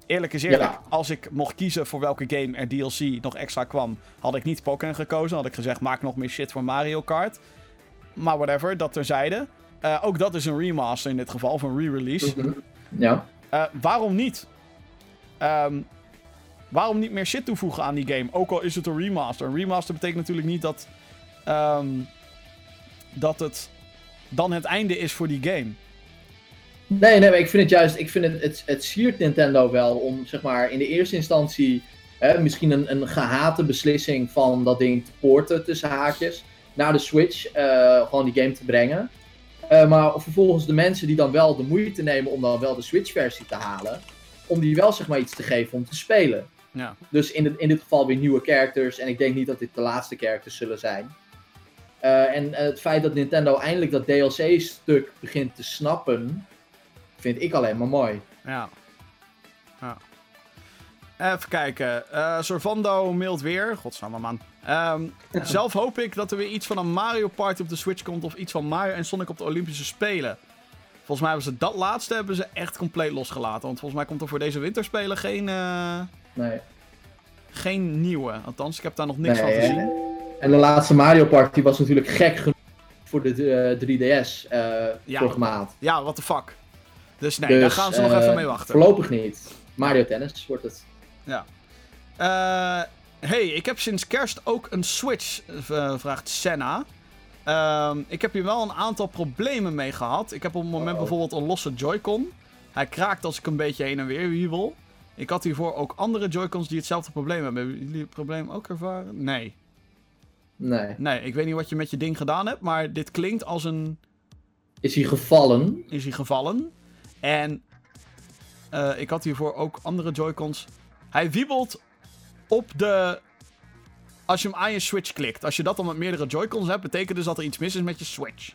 Eerlijk is eerlijk, Ja. als ik mocht kiezen voor welke game er DLC nog extra kwam, had ik niet Pokémon gekozen. Had ik gezegd, maak nog meer shit voor Mario Kart. Maar whatever, dat terzijde. Eh ook dat is een remaster in dit geval, of een re-release. Mhm. Ja. Eh, waarom niet? Ehm, waarom niet meer shit toevoegen aan die game? Ook al is het een remaster. Een remaster betekent natuurlijk niet dat. ehm, dat het dan het einde is voor die game. Nee, nee, maar ik vind het juist, ik vind het, het, het siert Nintendo wel om, zeg maar, in de eerste instantie hè, misschien een, een gehate beslissing van dat ding te porten tussen haakjes naar de Switch, eh, gewoon die game te brengen. Eh, maar vervolgens de mensen die dan wel de moeite nemen om dan wel de Switch-versie te halen, om die wel, zeg maar, iets te geven om te spelen. Ja. Dus in, dit- in dit geval weer nieuwe characters. En ik denk niet dat dit de laatste characters zullen zijn. Eh, en het feit dat Nintendo eindelijk dat DLC-stuk begint te snappen, vind ik alleen maar mooi. Ja. ja. Even kijken. Eh Sorvando mailt weer. Godsamme man. Ehm, zelf hoop ik dat er weer iets van een Mario Party op de Switch komt. Of iets van Mario en Sonic op de Olympische Spelen. Volgens mij hebben ze dat laatste hebben ze echt compleet losgelaten. Want volgens mij komt er voor deze winterspelen geen, eh, Nee. geen nieuwe. Althans, ik heb daar nog niks Nee, van gezien. En de laatste Mario Party was natuurlijk gek genoeg voor de eh, 3DS eh Ja. vorige maand. Ja, what the fuck. Dus nee, Dus, daar gaan ze nog eh, even mee wachten. Voorlopig niet. Mario Tennis wordt het. Eh, hey, ik heb sinds kerst ook een Switch, eh, vraagt Senna. Ehm, ik heb hier wel een aantal problemen mee gehad. Ik heb op het moment Uh-oh. bijvoorbeeld een losse Joy-Con. Hij kraakt als ik een beetje heen en weer wiebel. Ik had hiervoor ook andere Joy-Cons die hetzelfde probleem hebben. Hebben jullie het probleem ook ervaren? Nee. Nee. Nee, ik weet niet wat je met je ding gedaan hebt, maar dit klinkt als een... Is hij gevallen? Is hij gevallen. En eh, ik had hiervoor ook andere Joy-Cons. Hij wiebelt op de... Als je hem aan je Switch klikt. Als je dat dan met meerdere Joy-Cons hebt, betekent dus dat er iets mis is met je Switch.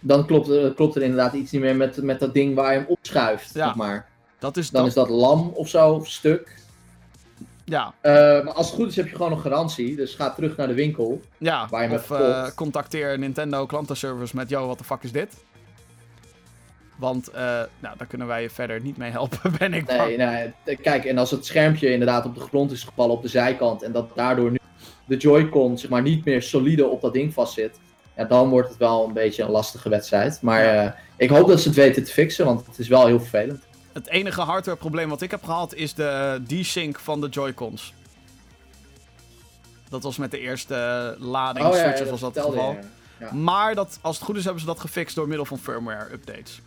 Dan klopt, er- klopt er inderdaad iets niet meer met, met dat ding waar je hem opschuift. Ja. Zeg maar. Dat is Dan dat. is dat lam of zo, of stuk. Ja, Eh, maar als het goed is heb je gewoon een garantie. Dus ga terug naar de winkel. ja. Waar je hem of eh, contacteer Nintendo klantenservice met... Yo, wat de fuck is dit? Want eh, nou, daar kunnen wij je verder niet mee helpen, ben ik bang. Nee, nee, eh, kijk, en als het schermpje inderdaad op de grond is gevallen op de zijkant en dat daardoor nu de Joy-Con zeg maar niet meer solide op dat ding vastzit, ja, dan wordt het wel een beetje een lastige wedstrijd. Maar Ja. eh, ik hoop dat ze het weten te fixen, want het is wel heel vervelend. Het enige hardwareprobleem wat ik heb gehad is de desync van de Joy-Cons. Dat was met de eerste eh, lading Oh ja, was dat het geval. Maar dat, als het goed is hebben ze dat gefixt door middel van firmware updates.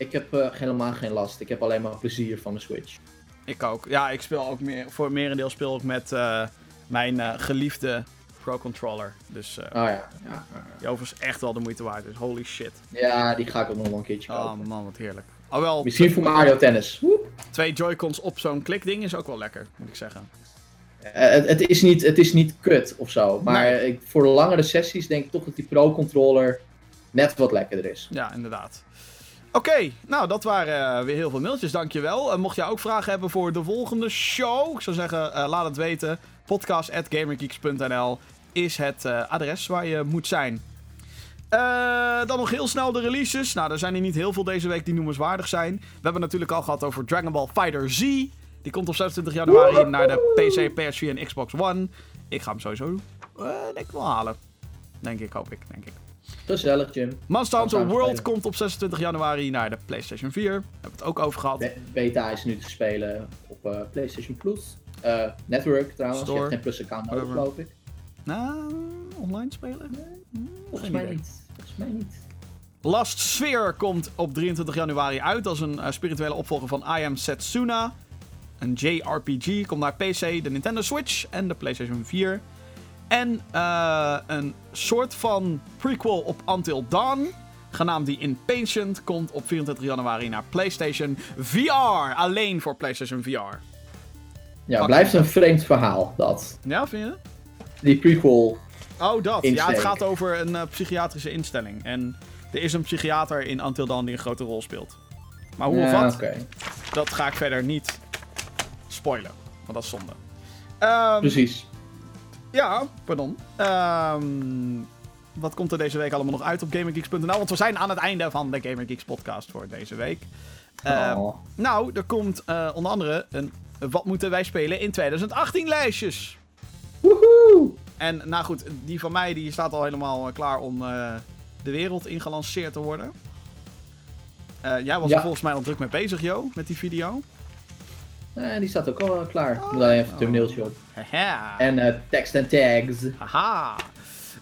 Ik heb eh, helemaal geen last. Ik heb alleen maar plezier van de Switch. Ik ook. Ja, ik speel ook meer, voor merendeel speel ik met eh, mijn eh, geliefde Pro Controller. Dus Oh ja. Ja, die overigens echt wel de moeite waard is. Holy shit. ja, die ga ik ook nog wel een keertje Oh kopen. man, wat heerlijk. Oh wel, Misschien voor Mario Tennis. Woep. twee Joy-Cons op zo'n klikding is ook wel lekker, moet ik zeggen. Het, het, is niet, het is niet kut of zo. Maar Nee. ik, voor langere sessies denk ik toch dat die Pro Controller net wat lekkerder is. Ja, inderdaad. Oké, nou dat waren eh, weer heel veel mailtjes, dankjewel. Uh, mocht jij ook vragen hebben voor de volgende show, ik zou zeggen, eh, laat het weten. Podcast.gamergeeks.nl is het adres waar je moet zijn. Dan nog heel snel de releases. Nou, er zijn er niet heel veel deze week die noemenswaardig zijn. We hebben natuurlijk al gehad over Dragon Ball Fighter Z. Die komt op 26 januari naar de PC, PS4 en Xbox One. Ik ga hem sowieso, denk ik wel halen. Denk ik, hoop ik, denk ik. Gezellig, Jim. Monster World komt op 26 januari naar de PlayStation 4. Daar hebben we het ook over gehad. Be- Beta is nu te spelen op eh, PlayStation Plus. Eh, Network trouwens. Store. Je hebt geen Plus-account nodig, geloof ik. Nou, online spelen? Volgens mij niet. Volgens mij niet. Last Sphere komt op 23 januari uit als een eh, spirituele opvolger van I Am Setsuna. Een JRPG komt naar PC, de Nintendo Switch en de PlayStation 4. En eh, een soort van prequel op Until Dawn, genaamd The Impatient, komt op 24 januari naar PlayStation VR. Alleen voor PlayStation VR. Ja, blijft een vreemd verhaal, dat. Ja, vind je? Die prequel. Oh, dat. Ja, het gaat over een eh, psychiatrische instelling. En er is een psychiater in Until Dawn die een grote rol speelt. Maar hoe of wat, dat ga ik verder niet spoilen. Want dat is zonde. Precies. Ja, pardon. Ehm, wat komt er deze week allemaal nog uit op GamerGeeks.nl? Want we zijn aan het einde van de GamerGeeks podcast voor deze week. Eh, Oh. Nou, er komt eh, onder andere een Wat moeten wij spelen in 2018 lijstjes. Woehoe! En nou goed, die van mij die staat al helemaal eh, klaar om eh, de wereld ingelanceerd te worden. Jij was Ja. er volgens mij al druk mee bezig, Jo, met die video. Eh, die staat ook al klaar. Ik moet alleen even een thumbnailtje op. Haha. En eh, tekst en tags. Haha.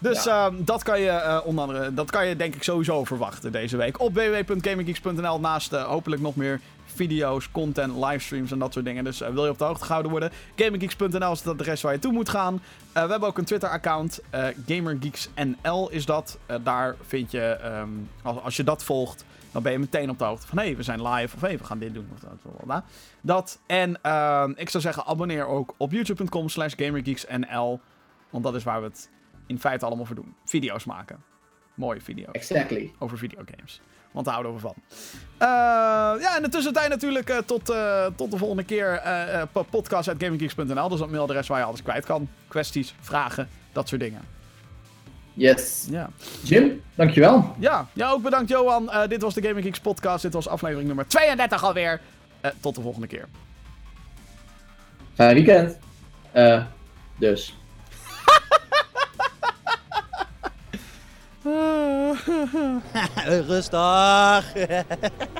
Dus ehm, dat, kan je, eh, onder andere, dat kan je denk ik sowieso verwachten deze week. Op www.gaminggeeks.nl naast eh, hopelijk nog meer video's, content, livestreams en dat soort dingen. Dus eh, wil je op de hoogte gehouden worden? GamingGeeks.nl is het adres waar je toe moet gaan. Eh, we hebben ook een Twitter-account. eh GamerGeeksNL is dat. Eh, daar vind je, ehm, als, als je dat volgt, dan ben je meteen op de hoogte van... hé, hey, we zijn live of hé, hey, we gaan dit doen. Of dat, dat. dat. En ehm, ik zou zeggen, abonneer ook op youtube.com slash GamerGeeksNL. Want dat is waar we het in feite allemaal voor doen. Video's maken. Mooie video's Exactly. over videogames. Want daar houden we van. Eh, ja, in de tussentijd natuurlijk eh, tot, eh, tot de volgende keer. eh eh, podcast.gaminggeeks.nl. Dat is het mailadres waar je alles kwijt kan. Kwesties, vragen, dat soort dingen. Yes. Ja, Jim, dankjewel. ja, ja ook bedankt Johan. Eh, dit was de Gaming Geeks podcast. Dit was aflevering nummer 32 alweer. Eh, tot de volgende keer. Fijn weekend. Eh, dus. Rustig.